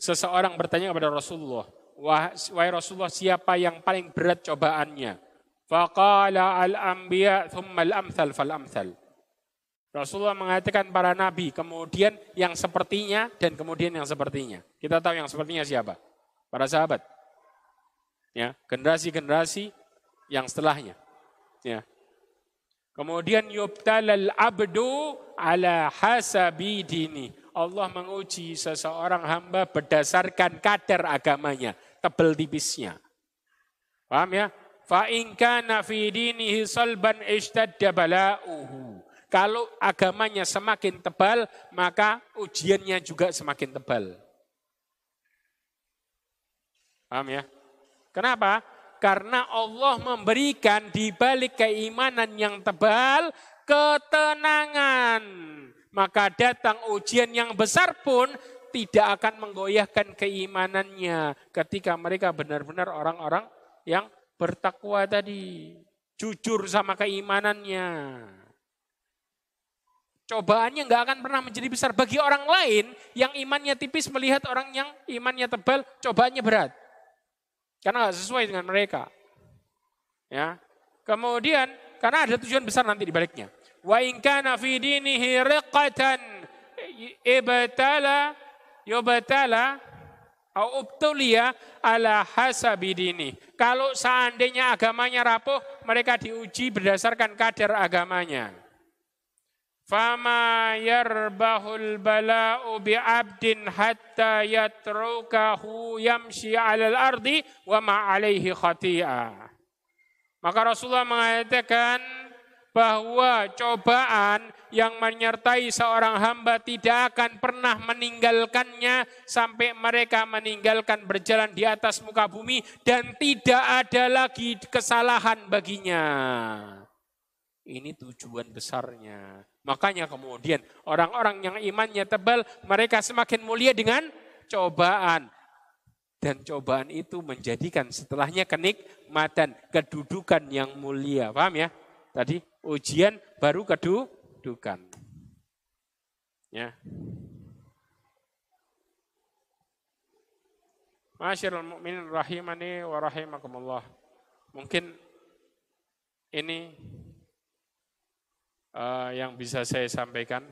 Seseorang bertanya kepada Rasulullah, wahai Rasulullah siapa yang paling berat cobaannya? Faqala al-anbiya thumma al-amthal fal-amthal. Rasulullah mengatakan para nabi, kemudian yang sepertinya dan kemudian yang sepertinya. Kita tahu yang sepertinya siapa? Para sahabat. Ya, generasi-generasi yang setelahnya. Ya. Kemudian yubtalal abdu ala hasabi dini. Allah menguji seseorang hamba berdasarkan kadar agamanya, tebel tipisnya. Paham ya? Fa in kana fi dinihi salban. Kalau agamanya semakin tebal, maka ujiannya juga semakin tebal. Paham ya? Kenapa? Karena Allah memberikan di balik keimanan yang tebal ketenangan. Maka datang ujian yang besar pun tidak akan menggoyahkan keimanannya ketika mereka benar-benar orang-orang yang bertakwa tadi. Jujur sama keimanannya. Cobaannya nggak akan pernah menjadi besar. Bagi orang lain yang imannya tipis melihat orang yang imannya tebal, cobaannya berat. Karena nggak sesuai dengan mereka. Ya. Kemudian karena ada tujuan besar nanti di baliknya. Wa in kana fi dinihi riqatan ibtala yubtala au ubtulia ala hasabi dini. Kalau seandainya agamanya rapuh, mereka diuji berdasarkan kadar agamanya. Fama yarbahul bala'u bi'abdin hatta yatrukahu yamshi alal ardi wa ma'alaihi khati'ah. Maka Rasulullah mengatakan bahwa cobaan yang menyertai seorang hamba tidak akan pernah meninggalkannya sampai mereka meninggalkan berjalan di atas muka bumi dan tidak ada lagi kesalahan baginya. Ini tujuan besarnya. Makanya kemudian orang-orang yang imannya tebal, mereka semakin mulia dengan cobaan. Dan cobaan itu menjadikan setelahnya kenikmatan, kedudukan yang mulia. Paham ya? Tadi ujian baru kedudukan. Ya. Masyarul mu'minin rahimani wa rahimakumullah. Mungkin ini uh, yang bisa saya sampaikan.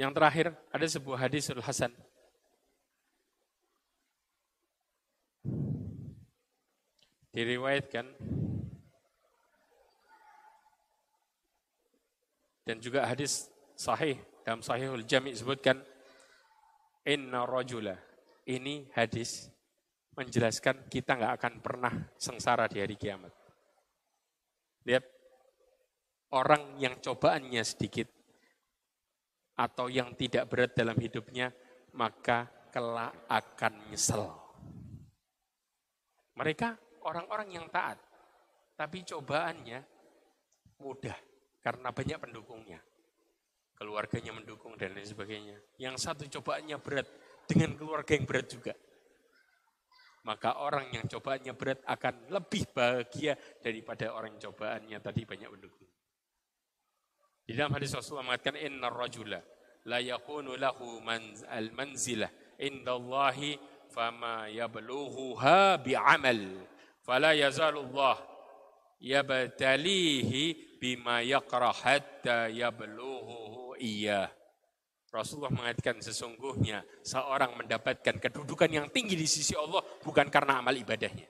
Yang terakhir, ada sebuah hadis hadisul hasan. Diriwayatkan dan juga hadis sahih dalam sahihul jami' sebutkan inna rajula ini hadis menjelaskan kita nggak akan pernah sengsara di hari kiamat. Lihat orang yang cobaannya sedikit atau yang tidak berat dalam hidupnya maka kelak akan nyesel. Mereka orang-orang yang taat. Tapi cobaannya mudah karena banyak pendukungnya. Keluarganya mendukung dan lain sebagainya. Yang satu cobaannya berat dengan keluarga yang berat juga. Maka orang yang cobaannya berat akan lebih bahagia daripada orang yang cobaannya tadi banyak pendukung. Di dalam hadis Rasulullah mengatakan inna rajula la yakunu lahu al manzilah indallahi fama yablughuha bi'amal Fala yazalullah yabtalihi bima yaqra hatta yablughuhu iya. Rasulullah mengatakan sesungguhnya seorang mendapatkan kedudukan yang tinggi di sisi Allah bukan karena amal ibadahnya.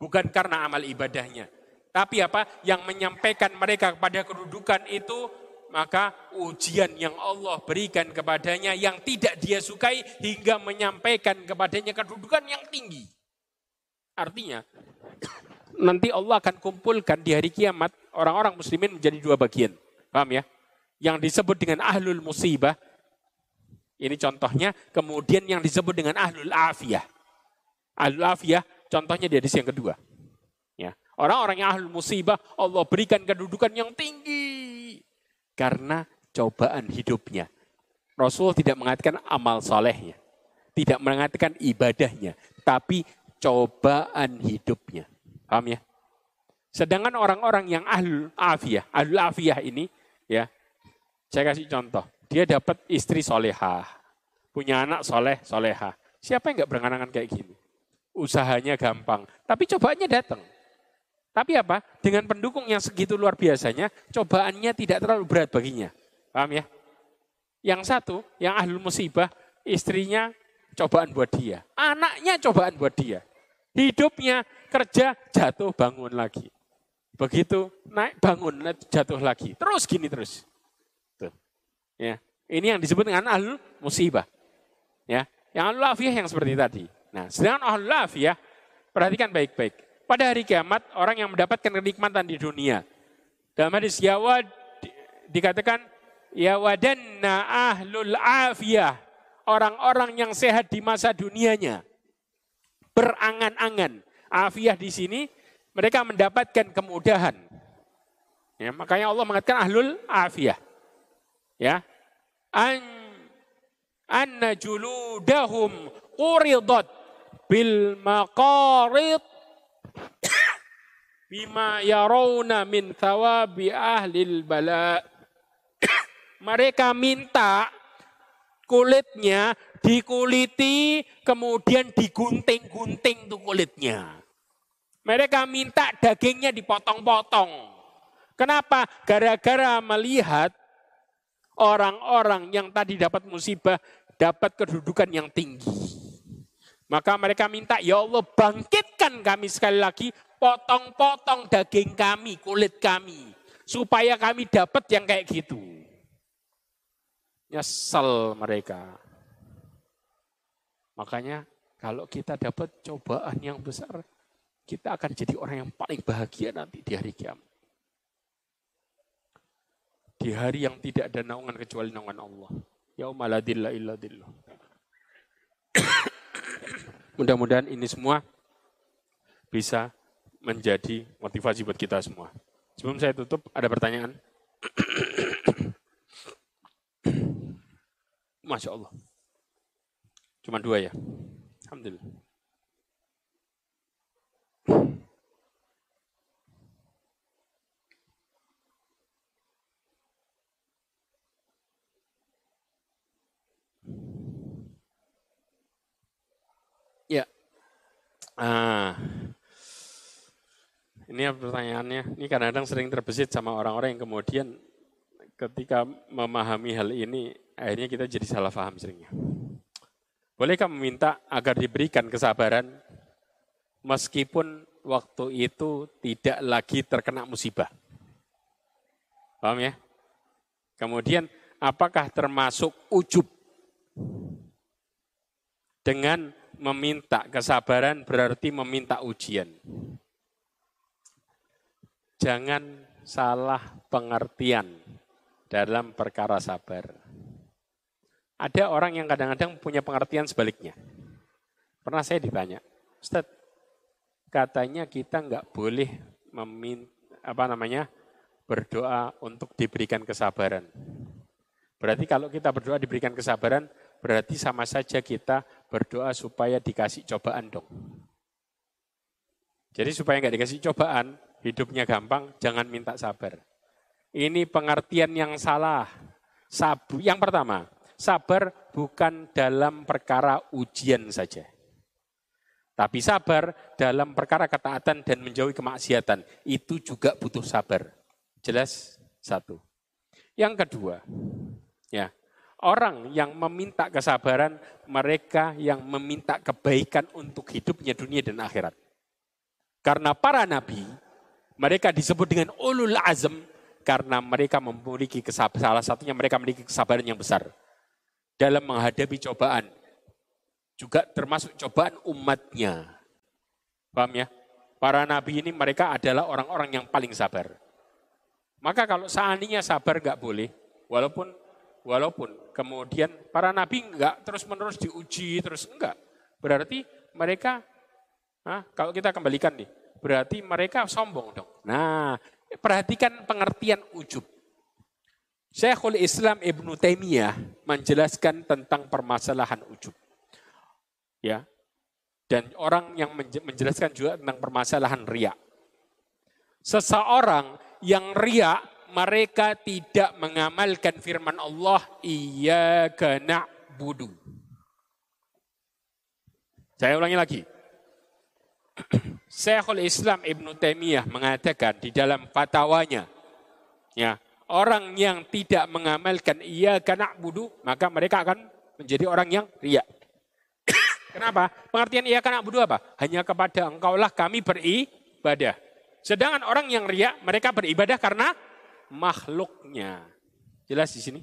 Bukan karena amal ibadahnya. Tapi apa? Yang menyampaikan mereka kepada kedudukan itu maka ujian yang Allah berikan kepadanya yang tidak dia sukai hingga menyampaikan kepadanya kedudukan yang tinggi. Artinya, nanti Allah akan kumpulkan di hari kiamat orang-orang muslimin menjadi dua bagian. Paham ya? Yang disebut dengan ahlul musibah, ini contohnya, kemudian yang disebut dengan ahlul afiyah. Ahlul afiyah, contohnya di hadis yang kedua. Ya. Orang-orang yang ahlul musibah, Allah berikan kedudukan yang tinggi. Karena cobaan hidupnya. Rasul tidak mengatakan amal solehnya. Tidak mengatakan ibadahnya. Tapi cobaan hidupnya. Paham ya? Sedangkan orang-orang yang ahlul afiyah, ahlul afiyah ini, ya, saya kasih contoh. Dia dapat istri solehah, punya anak soleh, soleha. Siapa yang nggak berangan kayak gini? Usahanya gampang, tapi cobaannya datang. Tapi apa? Dengan pendukung yang segitu luar biasanya, cobaannya tidak terlalu berat baginya. Paham ya? Yang satu, yang ahlul musibah, istrinya cobaan buat dia. Anaknya cobaan buat dia. Hidupnya kerja jatuh bangun lagi. Begitu naik bangun jatuh lagi. Terus gini terus. Ya. Ini yang disebut dengan ahlul musibah. Ya. Yang ahlul afiyah yang seperti tadi. Nah, sedangkan ahlul afiyah perhatikan baik-baik. Pada hari kiamat orang yang mendapatkan kenikmatan di dunia. Dalam hadis Yawad dikatakan Yawadanna ahlul afiyah. Orang-orang yang sehat di masa dunianya berangan-angan. Afiah di sini mereka mendapatkan kemudahan. Ya, makanya Allah mengatakan ahlul afiyah. Ya. An anna juludahum quridat bil maqarid bima yarawna min thawabi ahlil bala. Mereka minta kulitnya dikuliti, kemudian digunting-gunting tuh kulitnya. Mereka minta dagingnya dipotong-potong. Kenapa? Gara-gara melihat orang-orang yang tadi dapat musibah dapat kedudukan yang tinggi. Maka mereka minta, ya Allah bangkitkan kami sekali lagi, potong-potong daging kami, kulit kami. Supaya kami dapat yang kayak gitu. Nyesel mereka. Makanya kalau kita dapat cobaan yang besar, kita akan jadi orang yang paling bahagia nanti di hari kiamat. Di hari yang tidak ada naungan kecuali naungan Allah. Illa dillah. Mudah-mudahan ini semua bisa menjadi motivasi buat kita semua. Sebelum saya tutup, ada pertanyaan? Masya Allah. Cuma dua ya. Alhamdulillah. Ya. Ah. Ini pertanyaannya. Ini kadang-kadang sering terbesit sama orang-orang yang kemudian ketika memahami hal ini, akhirnya kita jadi salah paham seringnya. Bolehkah meminta agar diberikan kesabaran meskipun waktu itu tidak lagi terkena musibah. Paham ya? Kemudian apakah termasuk ujub? Dengan meminta kesabaran berarti meminta ujian. Jangan salah pengertian dalam perkara sabar. Ada orang yang kadang-kadang punya pengertian sebaliknya. Pernah saya ditanya, Ustaz, katanya kita nggak boleh meminta apa namanya berdoa untuk diberikan kesabaran. Berarti kalau kita berdoa diberikan kesabaran, berarti sama saja kita berdoa supaya dikasih cobaan dong. Jadi supaya nggak dikasih cobaan, hidupnya gampang, jangan minta sabar. Ini pengertian yang salah. Sabu, yang pertama, sabar bukan dalam perkara ujian saja. Tapi sabar dalam perkara ketaatan dan menjauhi kemaksiatan. Itu juga butuh sabar. Jelas? Satu. Yang kedua, ya orang yang meminta kesabaran, mereka yang meminta kebaikan untuk hidupnya dunia dan akhirat. Karena para nabi, mereka disebut dengan ulul azm karena mereka memiliki kesabaran. Salah satunya mereka memiliki kesabaran yang besar dalam menghadapi cobaan juga termasuk cobaan umatnya. Paham ya? Para nabi ini mereka adalah orang-orang yang paling sabar. Maka kalau seandainya sabar nggak boleh, walaupun walaupun kemudian para nabi nggak terus-menerus diuji terus enggak, berarti mereka, nah, kalau kita kembalikan nih, berarti mereka sombong dong. Nah, perhatikan pengertian ujub. Syekhul Islam Ibnu Taimiyah menjelaskan tentang permasalahan ujub ya dan orang yang menjelaskan juga tentang permasalahan ria. Seseorang yang ria mereka tidak mengamalkan firman Allah iya kena budu. Saya ulangi lagi. Syekhul Islam Ibn Taimiyah mengatakan di dalam fatwanya, ya orang yang tidak mengamalkan iya kena budu maka mereka akan menjadi orang yang riak. Kenapa? Pengertian ia kan abudu apa? Hanya kepada engkaulah kami beribadah. Sedangkan orang yang riak, mereka beribadah karena makhluknya. Jelas di sini?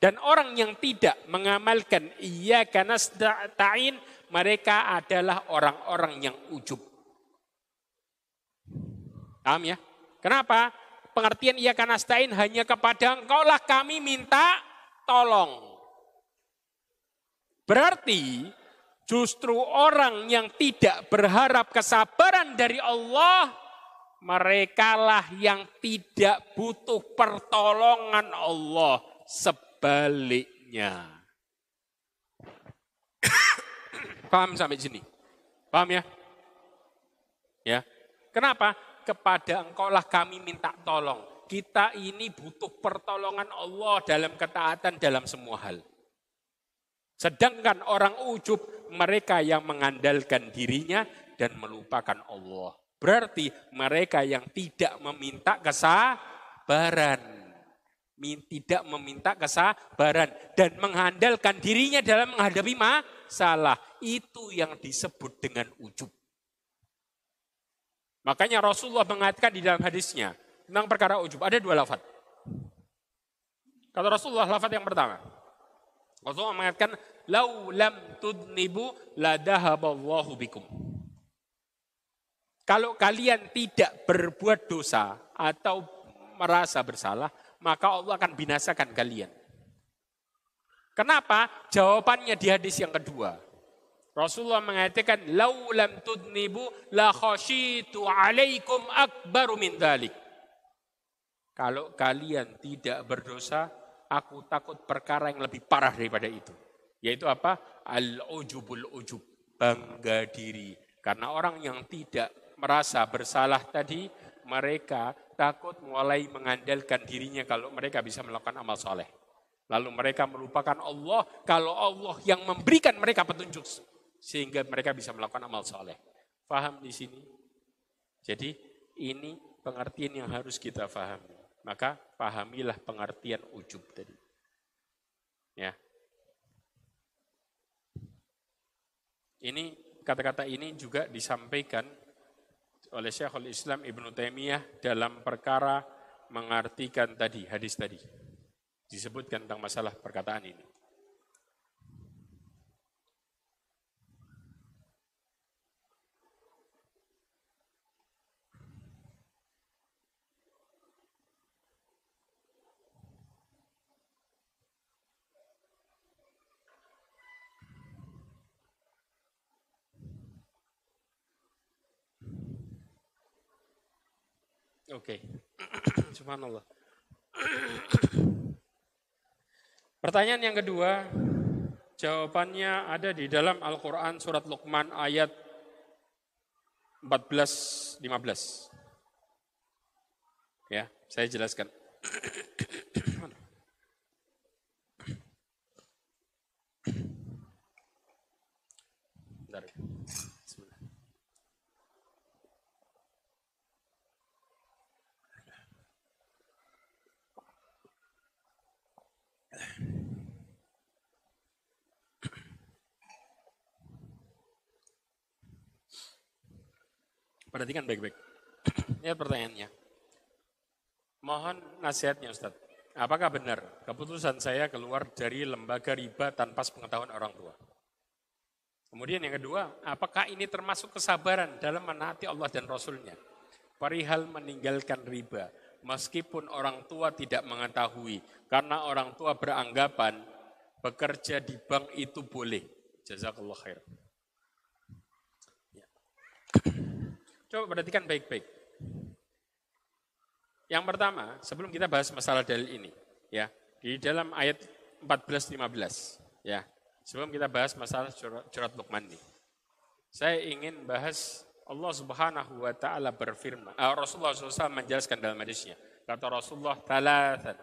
Dan orang yang tidak mengamalkan ia karena ta'in, mereka adalah orang-orang yang ujub. Paham ya? Kenapa? Pengertian ia karena stain hanya kepada engkaulah kami minta tolong. Berarti justru orang yang tidak berharap kesabaran dari Allah, merekalah yang tidak butuh pertolongan Allah sebaliknya. Paham sampai sini? Paham ya? Ya. Kenapa? Kepada engkaulah kami minta tolong. Kita ini butuh pertolongan Allah dalam ketaatan dalam semua hal. Sedangkan orang ujub mereka yang mengandalkan dirinya dan melupakan Allah. Berarti mereka yang tidak meminta kesabaran. Tidak meminta kesabaran. Dan mengandalkan dirinya dalam menghadapi masalah. Itu yang disebut dengan ujub. Makanya Rasulullah mengatakan di dalam hadisnya. Tentang perkara ujub. Ada dua lafad. Kata Rasulullah lafad yang pertama. Rasulullah mengatakan, "Lau lam tudnibu la dahaballahu bikum." Kalau kalian tidak berbuat dosa atau merasa bersalah, maka Allah akan binasakan kalian. Kenapa? Jawabannya di hadis yang kedua. Rasulullah mengatakan, "Lau lam tudnibu la khashitu alaikum akbaru min dhalik." Kalau kalian tidak berdosa, aku takut perkara yang lebih parah daripada itu. Yaitu apa? Al-ujubul ujub, bangga diri. Karena orang yang tidak merasa bersalah tadi, mereka takut mulai mengandalkan dirinya kalau mereka bisa melakukan amal soleh. Lalu mereka melupakan Allah kalau Allah yang memberikan mereka petunjuk sehingga mereka bisa melakukan amal soleh. Faham di sini? Jadi ini pengertian yang harus kita fahami. Maka pahamilah pengertian ujub tadi. Ya. Ini kata-kata ini juga disampaikan oleh Syekhul Islam Ibnu Taimiyah dalam perkara mengartikan tadi hadis tadi. Disebutkan tentang masalah perkataan ini. Oke. Okay. Subhanallah. Pertanyaan yang kedua, jawabannya ada di dalam Al-Quran surat Luqman ayat 14-15. Ya, saya jelaskan. Perhatikan baik-baik. Ini pertanyaannya. Mohon nasihatnya Ustaz. Apakah benar keputusan saya keluar dari lembaga riba tanpa sepengetahuan orang tua? Kemudian yang kedua, apakah ini termasuk kesabaran dalam menaati Allah dan Rasulnya? Perihal meninggalkan riba, meskipun orang tua tidak mengetahui, karena orang tua beranggapan bekerja di bank itu boleh. Jazakallah khair. Ya. Coba perhatikan baik-baik. Yang pertama, sebelum kita bahas masalah dalil ini, ya, di dalam ayat 14 15, ya. Sebelum kita bahas masalah surat, surat Luqman ini. Saya ingin bahas Allah Subhanahu wa taala berfirman. Uh, Rasulullah SAW menjelaskan dalam hadisnya. Kata Rasulullah, "Talatan."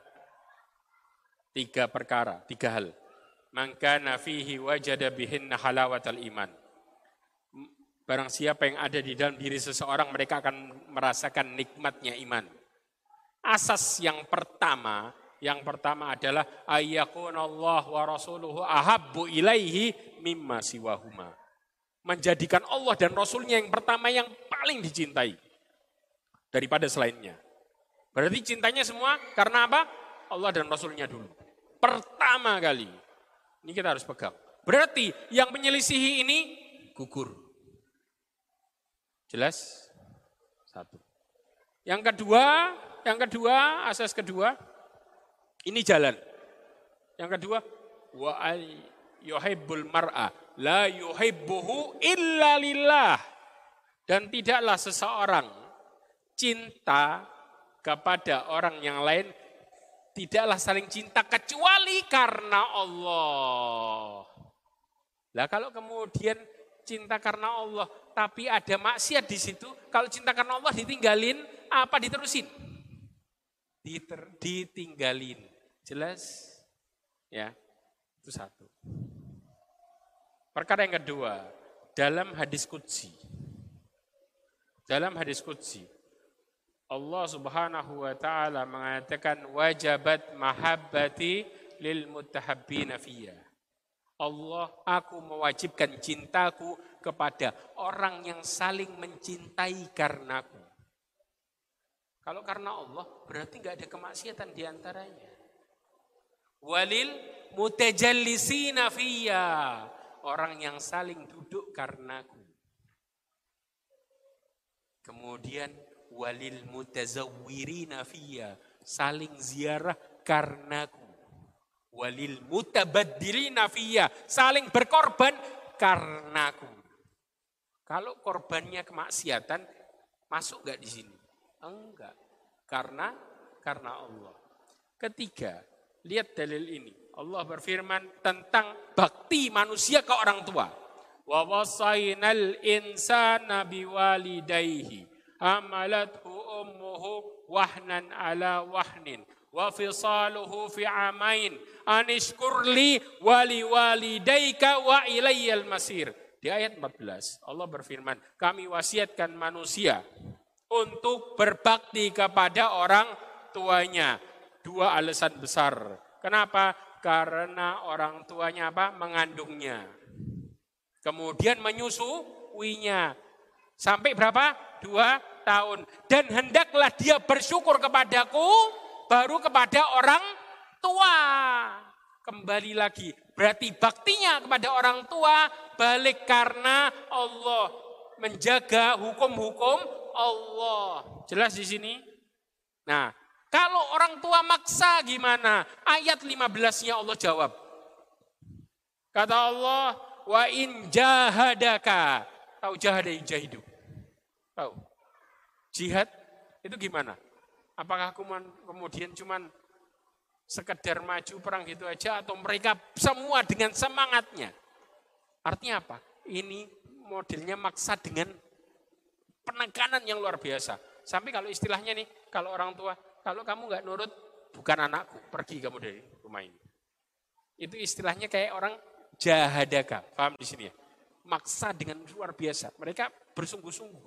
Tiga perkara, tiga hal. Maka nafihi wajada bihinna halawatal iman Barang siapa yang ada di dalam diri seseorang, mereka akan merasakan nikmatnya iman. Asas yang pertama, yang pertama adalah Allah wa rasuluhu ahabbu ilaihi mimma siwahuma. Menjadikan Allah dan Rasulnya yang pertama yang paling dicintai daripada selainnya. Berarti cintanya semua karena apa? Allah dan Rasulnya dulu. Pertama kali. Ini kita harus pegang. Berarti yang menyelisihi ini gugur. Jelas? Satu. Yang kedua, yang kedua, asas kedua, ini jalan. Yang kedua, wa yuhibbul mar'a la yuhibbuhu illa lillah. Dan tidaklah seseorang cinta kepada orang yang lain tidaklah saling cinta kecuali karena Allah. Lah kalau kemudian cinta karena Allah, tapi ada maksiat di situ. Kalau cinta karena Allah ditinggalin, apa diterusin? Diter, ditinggalin. Jelas? Ya, itu satu. Perkara yang kedua, dalam hadis kudsi. Dalam hadis kudsi, Allah subhanahu wa ta'ala mengatakan wajabat mahabbati lil mutahabbina fiyah Allah, aku mewajibkan cintaku kepada orang yang saling mencintai karenaku. Kalau karena Allah, berarti nggak ada kemaksiatan di antaranya. Walil mutajallisina fiyya. Orang yang saling duduk karenaku. Kemudian walil mutazawwirina fiyya. Saling ziarah karenaku walil mutabaddilina fiyya, saling berkorban karenaku. Kalau korbannya kemaksiatan, masuk enggak di sini? Enggak. Karena karena Allah. Ketiga, lihat dalil ini. Allah berfirman tentang bakti manusia ke orang tua. Wa wasainal insana biwalidayhi amalathu ummuhu wahnan ala wahnin wa fisaluhu fi amain anishkurli wali walidaika wa ilayyal masir. Di ayat 14 Allah berfirman, kami wasiatkan manusia untuk berbakti kepada orang tuanya. Dua alasan besar. Kenapa? Karena orang tuanya apa? Mengandungnya. Kemudian menyusuinya. Sampai berapa? Dua tahun. Dan hendaklah dia bersyukur kepadaku baru kepada orang tua. Kembali lagi. Berarti baktinya kepada orang tua balik karena Allah menjaga hukum-hukum Allah. Jelas di sini? Nah, kalau orang tua maksa gimana? Ayat 15-nya Allah jawab. Kata Allah, wa in jahadaka. Tahu jahada jahidu? Tahu? Jihad itu gimana? Apakah kemudian cuman sekedar maju perang gitu aja atau mereka semua dengan semangatnya? Artinya apa? Ini modelnya maksa dengan penekanan yang luar biasa. Sampai kalau istilahnya nih, kalau orang tua, kalau kamu nggak nurut, bukan anakku, pergi kamu dari rumah ini. Itu istilahnya kayak orang jahadaka, paham di sini ya? Maksa dengan luar biasa. Mereka bersungguh-sungguh.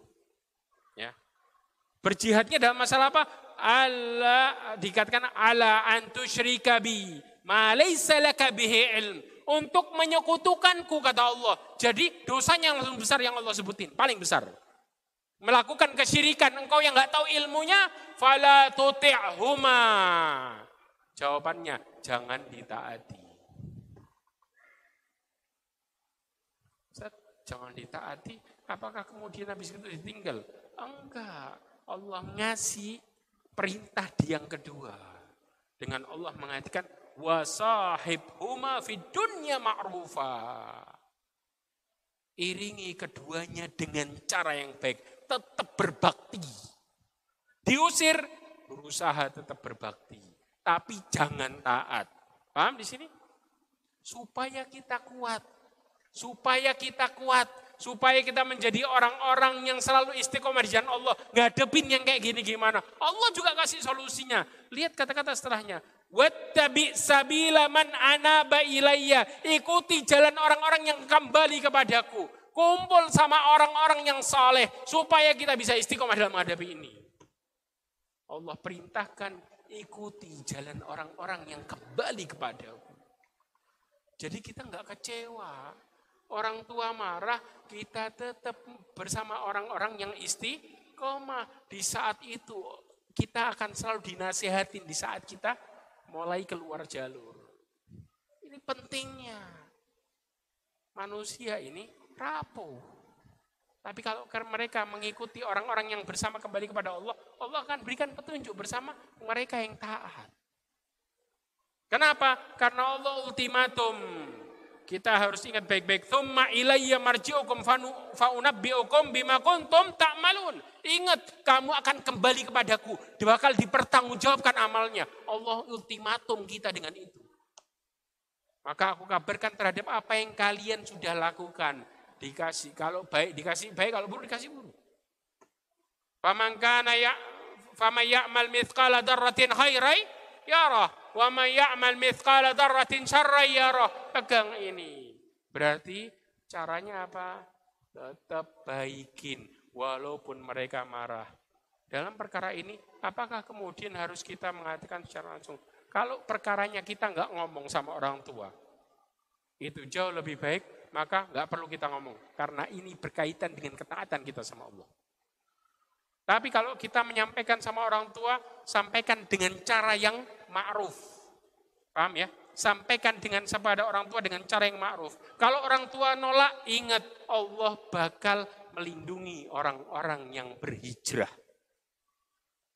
Ya. Berjihadnya dalam masalah apa? Allah dikatakan ala antusyrika bi ma laysa laka bihi ilm. Untuk menyekutukanku kata Allah. Jadi dosanya yang lebih besar yang Allah sebutin, paling besar melakukan kesyirikan, engkau yang nggak tahu ilmunya, fala tuti'huma. Jawabannya, jangan ditaati. jangan ditaati, apakah kemudian habis itu ditinggal? Enggak. Allah ngasih perintah di yang kedua. Dengan Allah mengatakan, wasahib huma fid dunya ma'rufa. Iringi keduanya dengan cara yang baik tetap berbakti. Diusir, berusaha tetap berbakti. Tapi jangan taat. Paham di sini? Supaya kita kuat. Supaya kita kuat. Supaya kita menjadi orang-orang yang selalu istiqomah di jalan Allah. Ngadepin yang kayak gini gimana. Allah juga kasih solusinya. Lihat kata-kata setelahnya. Wattabi sabila man anaba ilayya. Ikuti jalan orang-orang yang kembali kepadaku. Kumpul sama orang-orang yang saleh supaya kita bisa istiqomah dalam menghadapi ini. Allah perintahkan ikuti jalan orang-orang yang kembali kepadaku. Jadi kita nggak kecewa. Orang tua marah, kita tetap bersama orang-orang yang istiqomah. Di saat itu kita akan selalu dinasihatin di saat kita mulai keluar jalur. Ini pentingnya. Manusia ini rapuh. Tapi kalau mereka mengikuti orang-orang yang bersama kembali kepada Allah, Allah akan berikan petunjuk bersama mereka yang taat. Kenapa? Karena Allah ultimatum. Kita harus ingat baik-baik. Thumma ilayya marji'ukum fa'unabbi'ukum bima kuntum ta'malun. Ingat, kamu akan kembali kepadaku. Bakal dipertanggungjawabkan amalnya. Allah ultimatum kita dengan itu. Maka aku kabarkan terhadap apa yang kalian sudah lakukan dikasih. Kalau baik dikasih baik, kalau buruk dikasih buruk. Faman kana ya faman ya'mal mithqala dzarratin khairai yarah wa man ya'mal mithqala dzarratin syarrai yarah. Pegang ini. Berarti caranya apa? Tetap baikin walaupun mereka marah. Dalam perkara ini, apakah kemudian harus kita mengatakan secara langsung, kalau perkaranya kita nggak ngomong sama orang tua, itu jauh lebih baik maka nggak perlu kita ngomong. Karena ini berkaitan dengan ketaatan kita sama Allah. Tapi kalau kita menyampaikan sama orang tua, sampaikan dengan cara yang ma'ruf. Paham ya? Sampaikan dengan kepada orang tua dengan cara yang ma'ruf. Kalau orang tua nolak, ingat Allah bakal melindungi orang-orang yang berhijrah.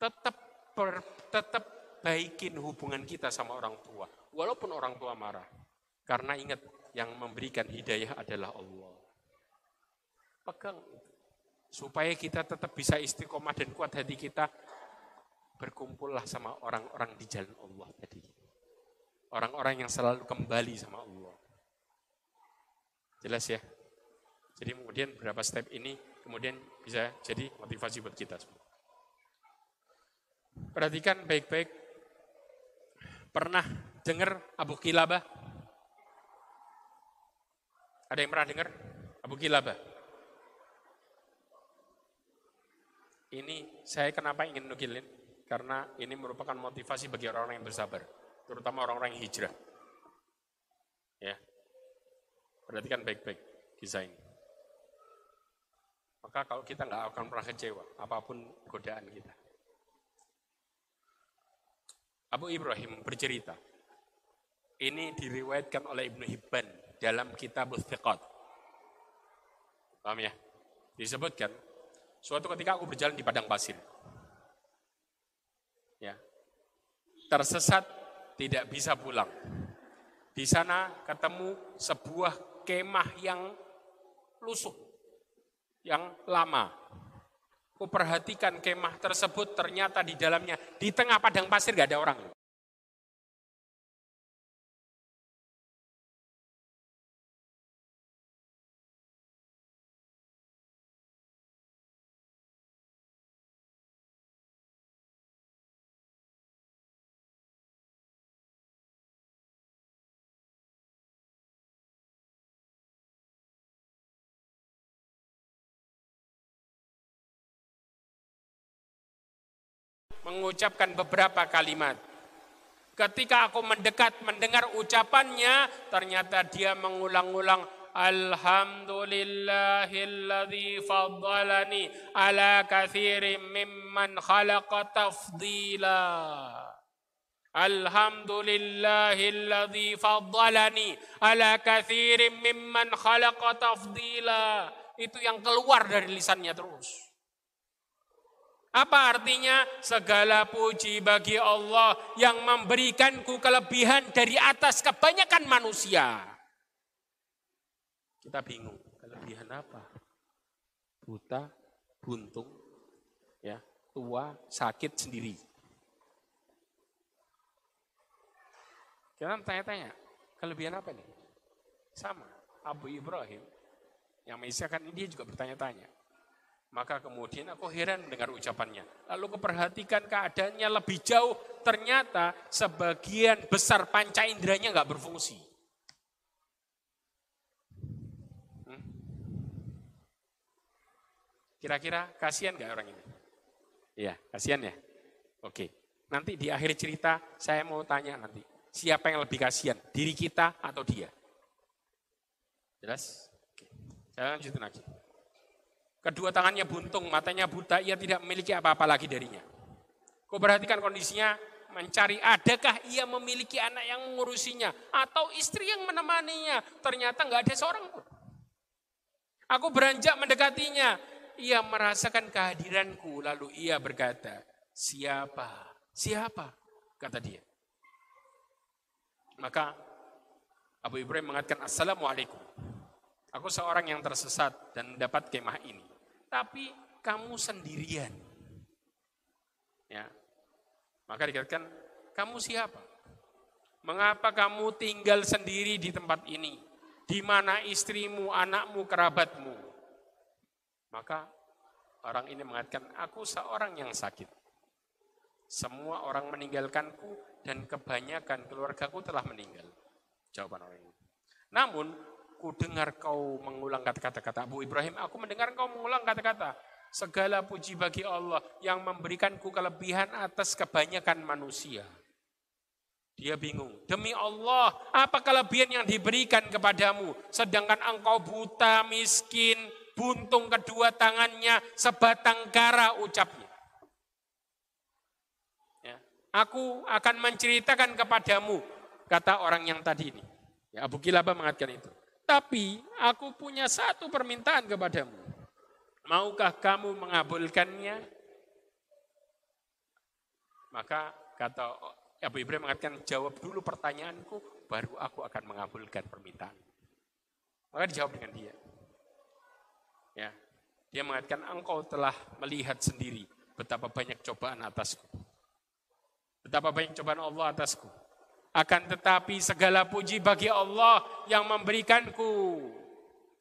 Tetap ber, tetap baikin hubungan kita sama orang tua. Walaupun orang tua marah. Karena ingat yang memberikan hidayah adalah Allah. Pegang supaya kita tetap bisa istiqomah dan kuat hati kita berkumpullah sama orang-orang di jalan Allah tadi. Orang-orang yang selalu kembali sama Allah. Jelas ya? Jadi kemudian beberapa step ini kemudian bisa jadi motivasi buat kita semua. Perhatikan baik-baik. Pernah dengar Abu Kilabah? Ada yang pernah dengar? Abu Kilabah. Ini saya kenapa ingin nukilin? Karena ini merupakan motivasi bagi orang-orang yang bersabar. Terutama orang-orang yang hijrah. Ya. Perhatikan baik-baik. kisah ini. Maka kalau kita nggak akan pernah kecewa, apa pun godaan kita. Abu Ibrahim bercerita, ini diriwayatkan oleh Ibnu Hibban dalam kitab Thiqat. Paham ya? Disebutkan, suatu ketika aku berjalan di padang pasir. Ya. Tersesat, tidak bisa pulang. Di sana ketemu sebuah kemah yang lusuh, yang lama. Aku perhatikan kemah tersebut ternyata di dalamnya, di tengah padang pasir gak ada orang. Mengucapkan beberapa kalimat. Ketika aku mendekat mendengar ucapannya, ternyata dia mengulang-ulang Alhamdulillahilladzi faddalani ala kathirin mimman khalaqa tafdila. Alhamdulillahilladzi faddalani ala kathirin mimman khalaqa tafdila. Itu yang keluar dari lisannya terus. Apa artinya? Segala puji bagi Allah yang memberikanku kelebihan dari atas kebanyakan manusia. Kita bingung, kelebihan apa? Buta, buntung, ya, tua, sakit sendiri. Kita tanya-tanya, kelebihan apa nih? Sama, Abu Ibrahim yang mengisahkan dia juga bertanya-tanya. Maka kemudian aku heran mendengar ucapannya. Lalu keperhatikan keadaannya lebih jauh. Ternyata sebagian besar panca inderanya nggak berfungsi. Hmm? Kira-kira kasihan nggak orang ini? Iya, kasihan ya. Oke. Nanti di akhir cerita saya mau tanya nanti. Siapa yang lebih kasihan? Diri kita atau dia? Jelas? Oke. Saya lanjutin lagi. Kedua tangannya buntung, matanya buta, ia tidak memiliki apa-apa lagi darinya. Kau perhatikan kondisinya, mencari adakah ia memiliki anak yang mengurusinya atau istri yang menemaninya. Ternyata nggak ada seorang pun. Aku beranjak mendekatinya. Ia merasakan kehadiranku, lalu ia berkata, siapa? Siapa? Kata dia. Maka Abu Ibrahim mengatakan, Assalamualaikum. Aku seorang yang tersesat dan mendapat kemah ini tapi kamu sendirian. Ya. Maka dikatakan, kamu siapa? Mengapa kamu tinggal sendiri di tempat ini? Di mana istrimu, anakmu, kerabatmu? Maka orang ini mengatakan, aku seorang yang sakit. Semua orang meninggalkanku dan kebanyakan keluargaku telah meninggal. Jawaban orang ini. Namun Ku dengar kau mengulang kata-kata kata Abu Ibrahim. Aku mendengar kau mengulang kata-kata. Segala puji bagi Allah yang memberikanku kelebihan atas kebanyakan manusia. Dia bingung. Demi Allah, apa kelebihan yang diberikan kepadamu? Sedangkan engkau buta, miskin, buntung kedua tangannya, sebatang kara ucapnya. Ya. Aku akan menceritakan kepadamu, kata orang yang tadi ini. Ya, Abu Kilabah mengatakan itu. Tapi aku punya satu permintaan kepadamu. Maukah kamu mengabulkannya? Maka kata Abu Ibrahim mengatakan, jawab dulu pertanyaanku, baru aku akan mengabulkan permintaan. Maka dijawab dengan dia. Ya, dia mengatakan, engkau telah melihat sendiri betapa banyak cobaan atasku. Betapa banyak cobaan Allah atasku. Akan tetapi segala puji bagi Allah yang memberikanku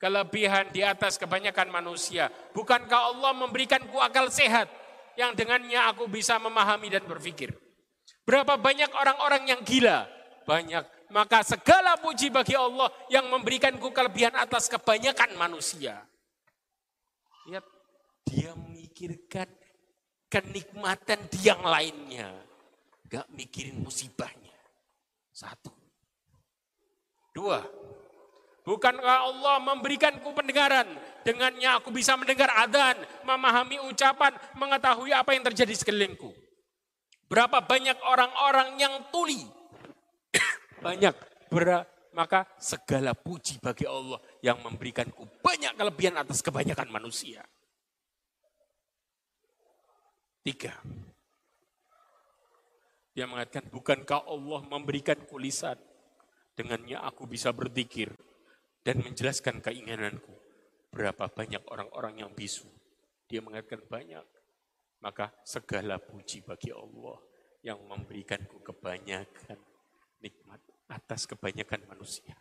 kelebihan di atas kebanyakan manusia. Bukankah Allah memberikanku akal sehat yang dengannya aku bisa memahami dan berpikir. Berapa banyak orang-orang yang gila? Banyak. Maka segala puji bagi Allah yang memberikanku kelebihan atas kebanyakan manusia. Lihat, dia memikirkan kenikmatan yang lainnya. Gak mikirin musibahnya. Satu. Dua. Bukankah Allah memberikanku pendengaran? Dengannya aku bisa mendengar adzan, memahami ucapan, mengetahui apa yang terjadi sekelilingku. Berapa banyak orang-orang yang tuli? banyak. Ber maka segala puji bagi Allah yang memberikanku banyak kelebihan atas kebanyakan manusia. Tiga. Dia mengatakan, bukankah Allah memberikan kulisan? Dengannya aku bisa berzikir dan menjelaskan keinginanku. Berapa banyak orang-orang yang bisu. Dia mengatakan banyak. Maka segala puji bagi Allah yang memberikanku kebanyakan nikmat atas kebanyakan manusia.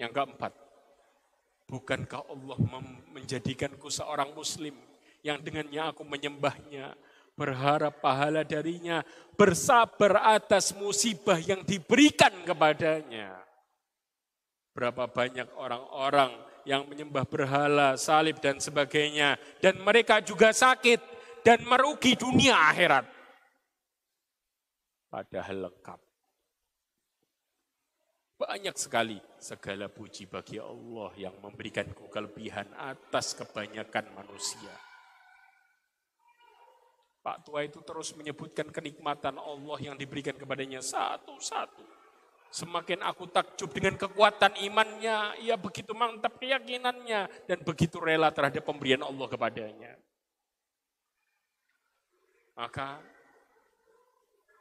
Yang keempat, bukankah Allah menjadikanku seorang muslim yang dengannya aku menyembahnya, berharap pahala darinya, bersabar atas musibah yang diberikan kepadanya. Berapa banyak orang-orang yang menyembah berhala, salib dan sebagainya. Dan mereka juga sakit dan merugi dunia akhirat. Padahal lengkap. Banyak sekali segala puji bagi Allah yang memberikanku kelebihan atas kebanyakan manusia. Pak tua itu terus menyebutkan kenikmatan Allah yang diberikan kepadanya satu-satu. Semakin aku takjub dengan kekuatan imannya, ia begitu mantap keyakinannya dan begitu rela terhadap pemberian Allah kepadanya. Maka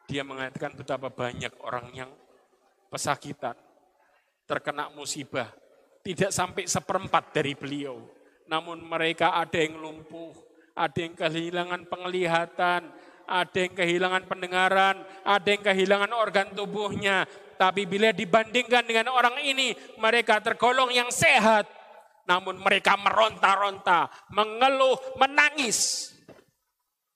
dia mengatakan betapa banyak orang yang pesakitan, terkena musibah, tidak sampai seperempat dari beliau. Namun mereka ada yang lumpuh, ada yang kehilangan penglihatan, ada yang kehilangan pendengaran, ada yang kehilangan organ tubuhnya. Tapi bila dibandingkan dengan orang ini, mereka tergolong yang sehat. Namun mereka meronta-ronta, mengeluh, menangis.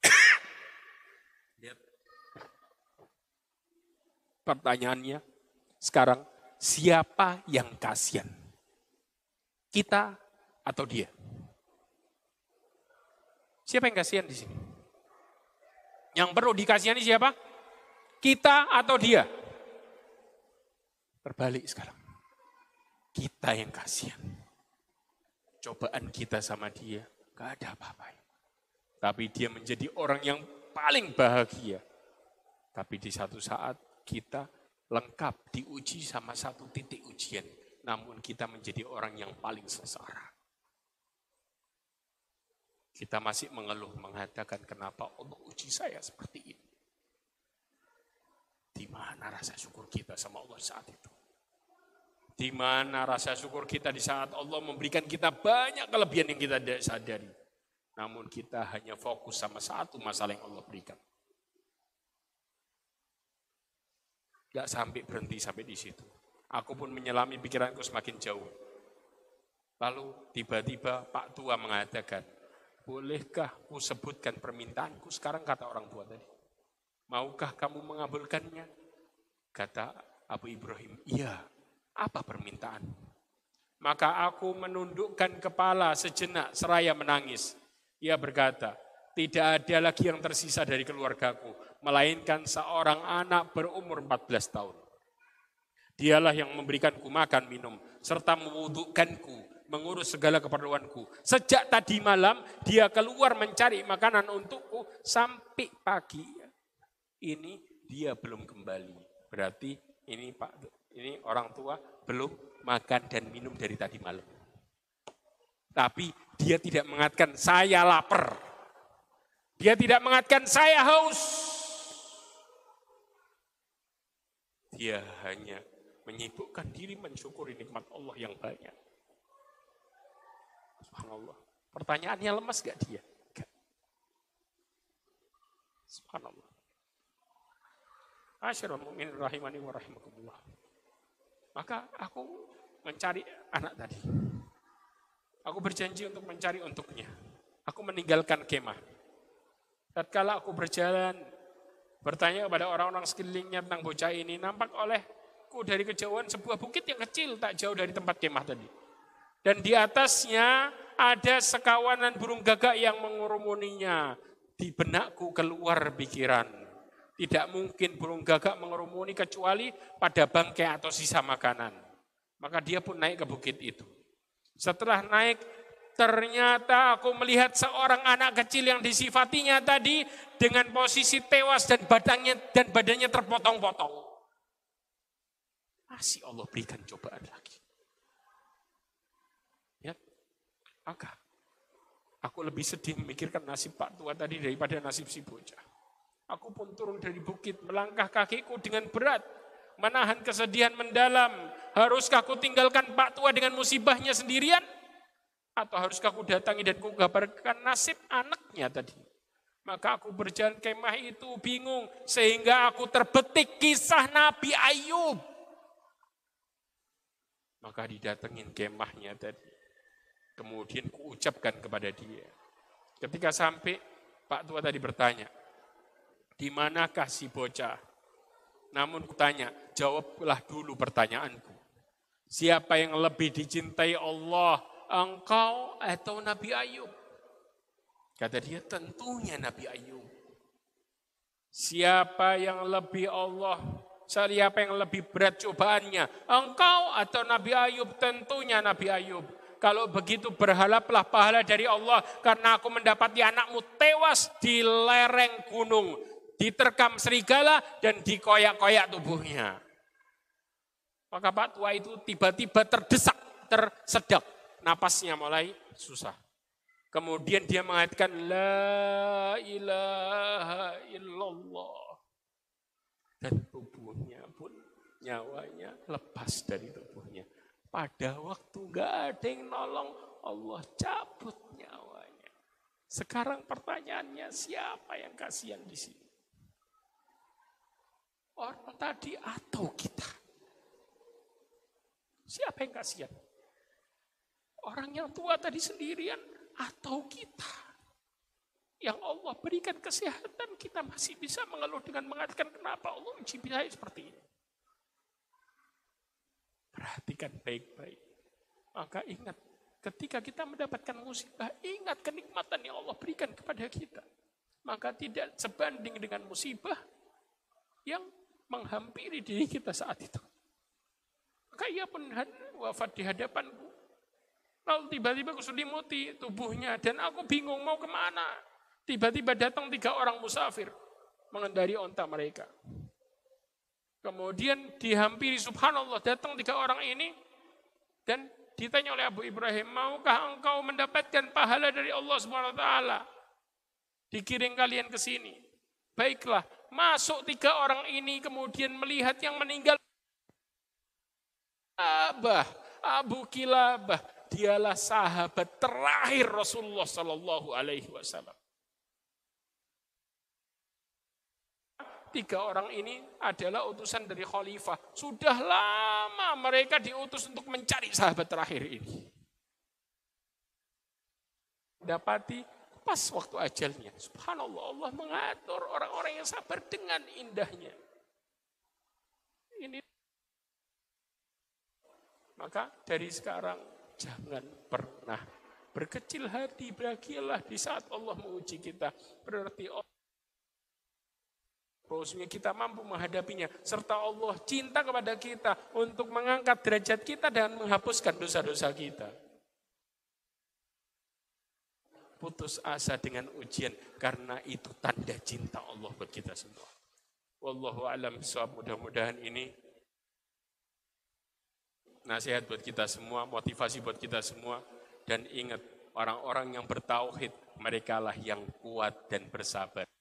Pertanyaannya sekarang, siapa yang kasihan? Kita atau dia? Siapa yang kasihan di sini? Yang perlu dikasihani siapa? Kita atau dia? Terbalik sekarang. Kita yang kasihan. Cobaan kita sama dia, gak ada apa-apa. Tapi dia menjadi orang yang paling bahagia. Tapi di satu saat kita lengkap diuji sama satu titik ujian. Namun kita menjadi orang yang paling sengsara. Kita masih mengeluh mengatakan kenapa Allah uji saya seperti ini. Di mana rasa syukur kita sama Allah saat itu? Di mana rasa syukur kita di saat Allah memberikan kita banyak kelebihan yang kita tidak sadari. Namun kita hanya fokus sama satu masalah yang Allah berikan. Gak sampai berhenti sampai di situ. Aku pun menyelami pikiranku semakin jauh. Lalu tiba-tiba Pak Tua mengatakan, Bolehkah ku sebutkan permintaanku sekarang kata orang tua tadi. Maukah kamu mengabulkannya? Kata Abu Ibrahim, iya. Apa permintaan? Maka aku menundukkan kepala sejenak seraya menangis. Ia berkata, tidak ada lagi yang tersisa dari keluargaku, melainkan seorang anak berumur 14 tahun. Dialah yang memberikanku makan minum, serta mewudukkanku mengurus segala keperluanku. Sejak tadi malam dia keluar mencari makanan untukku sampai pagi. Ini dia belum kembali. Berarti ini Pak ini orang tua belum makan dan minum dari tadi malam. Tapi dia tidak mengatakan saya lapar. Dia tidak mengatakan saya haus. Dia hanya menyibukkan diri mensyukuri nikmat Allah yang banyak. Subhanallah. Pertanyaannya lemas gak dia? Gak. Subhanallah. Asyirul mu'min rahimani wa rahimakumullah. Maka aku mencari anak tadi. Aku berjanji untuk mencari untuknya. Aku meninggalkan kemah. Tatkala aku berjalan, bertanya kepada orang-orang sekelilingnya tentang bocah ini, nampak olehku dari kejauhan sebuah bukit yang kecil tak jauh dari tempat kemah tadi. Dan di atasnya ada sekawanan burung gagak yang mengurumuninya. Di benakku keluar pikiran. Tidak mungkin burung gagak mengerumuni kecuali pada bangkai atau sisa makanan. Maka dia pun naik ke bukit itu. Setelah naik, ternyata aku melihat seorang anak kecil yang disifatinya tadi dengan posisi tewas dan badannya dan badannya terpotong-potong. Masih Allah berikan cobaan lagi. Ya, maka aku lebih sedih memikirkan nasib Pak Tua tadi daripada nasib si bocah. Aku pun turun dari bukit, melangkah kakiku dengan berat, menahan kesedihan mendalam. Haruskah aku tinggalkan Pak Tua dengan musibahnya sendirian? Atau haruskah aku datangi dan kugabarkan nasib anaknya tadi? Maka aku berjalan kemah itu bingung, sehingga aku terbetik kisah Nabi Ayub. Maka didatengin kemahnya tadi. Kemudian kuucapkan kepada dia. Ketika sampai, Pak Tua tadi bertanya, di manakah si bocah? Namun kutanya, jawablah dulu pertanyaanku. Siapa yang lebih dicintai Allah, engkau atau Nabi Ayub? Kata dia, tentunya Nabi Ayub. Siapa yang lebih Allah, siapa yang lebih berat cobaannya, engkau atau Nabi Ayub? Tentunya Nabi Ayub. Kalau begitu berhalaplah pahala dari Allah karena aku mendapati anakmu tewas di lereng gunung diterkam serigala dan dikoyak-koyak tubuhnya. Maka Pak Tua itu tiba-tiba terdesak, tersedak. Napasnya mulai susah. Kemudian dia mengatakan, La ilaha illallah. Dan tubuhnya pun nyawanya lepas dari tubuhnya. Pada waktu gak ada yang nolong, Allah cabut nyawanya. Sekarang pertanyaannya siapa yang kasihan di sini? Orang tadi atau kita? Siapa yang kasihan? Orang yang tua tadi sendirian atau kita? Yang Allah berikan kesehatan, kita masih bisa mengeluh dengan mengatakan kenapa Allah mencintai seperti ini. Perhatikan baik-baik. Maka ingat, ketika kita mendapatkan musibah, ingat kenikmatan yang Allah berikan kepada kita. Maka tidak sebanding dengan musibah yang menghampiri diri kita saat itu. Maka ia pun wafat di hadapanku. Lalu tiba-tiba kuselimuti tubuhnya dan aku bingung mau ke mana. Tiba-tiba datang tiga orang musafir mengendari onta mereka. Kemudian dihampiri subhanallah datang tiga orang ini dan ditanya oleh Abu Ibrahim, maukah engkau mendapatkan pahala dari Allah Subhanahu wa taala? Dikirim kalian ke sini. Baiklah, Masuk tiga orang ini kemudian melihat yang meninggal. Abah, Abu Kilabah, dialah sahabat terakhir Rasulullah Sallallahu Alaihi Wasallam. Tiga orang ini adalah utusan dari khalifah. Sudah lama mereka diutus untuk mencari sahabat terakhir ini. Dapati Pas waktu ajalnya. Subhanallah Allah mengatur orang-orang yang sabar dengan indahnya. Ini maka dari sekarang jangan pernah berkecil hati, bahagialah di saat Allah menguji kita. Berarti Allah bahwasanya kita mampu menghadapinya serta Allah cinta kepada kita untuk mengangkat derajat kita dan menghapuskan dosa-dosa kita putus asa dengan ujian karena itu tanda cinta Allah buat kita semua. Wallahu alam bisawab mudah-mudahan ini nasihat buat kita semua, motivasi buat kita semua dan ingat orang-orang yang bertauhid mereka lah yang kuat dan bersabar.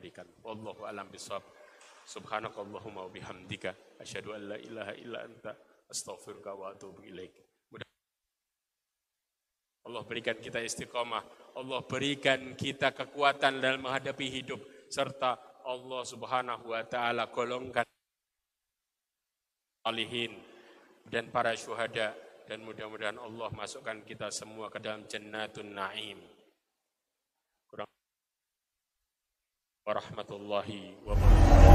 Berikan. Wallahu alam bisawab. Subhanakallahumma wa bihamdika asyhadu an la ilaha illa anta astaghfiruka wa atubu ilaik. Allah berikan kita istiqomah. Allah berikan kita kekuatan dalam menghadapi hidup. Serta Allah subhanahu wa ta'ala golongkan alihin dan para syuhada. Dan mudah-mudahan Allah masukkan kita semua ke dalam jannatun na'im. ورحمة الله وبركاته.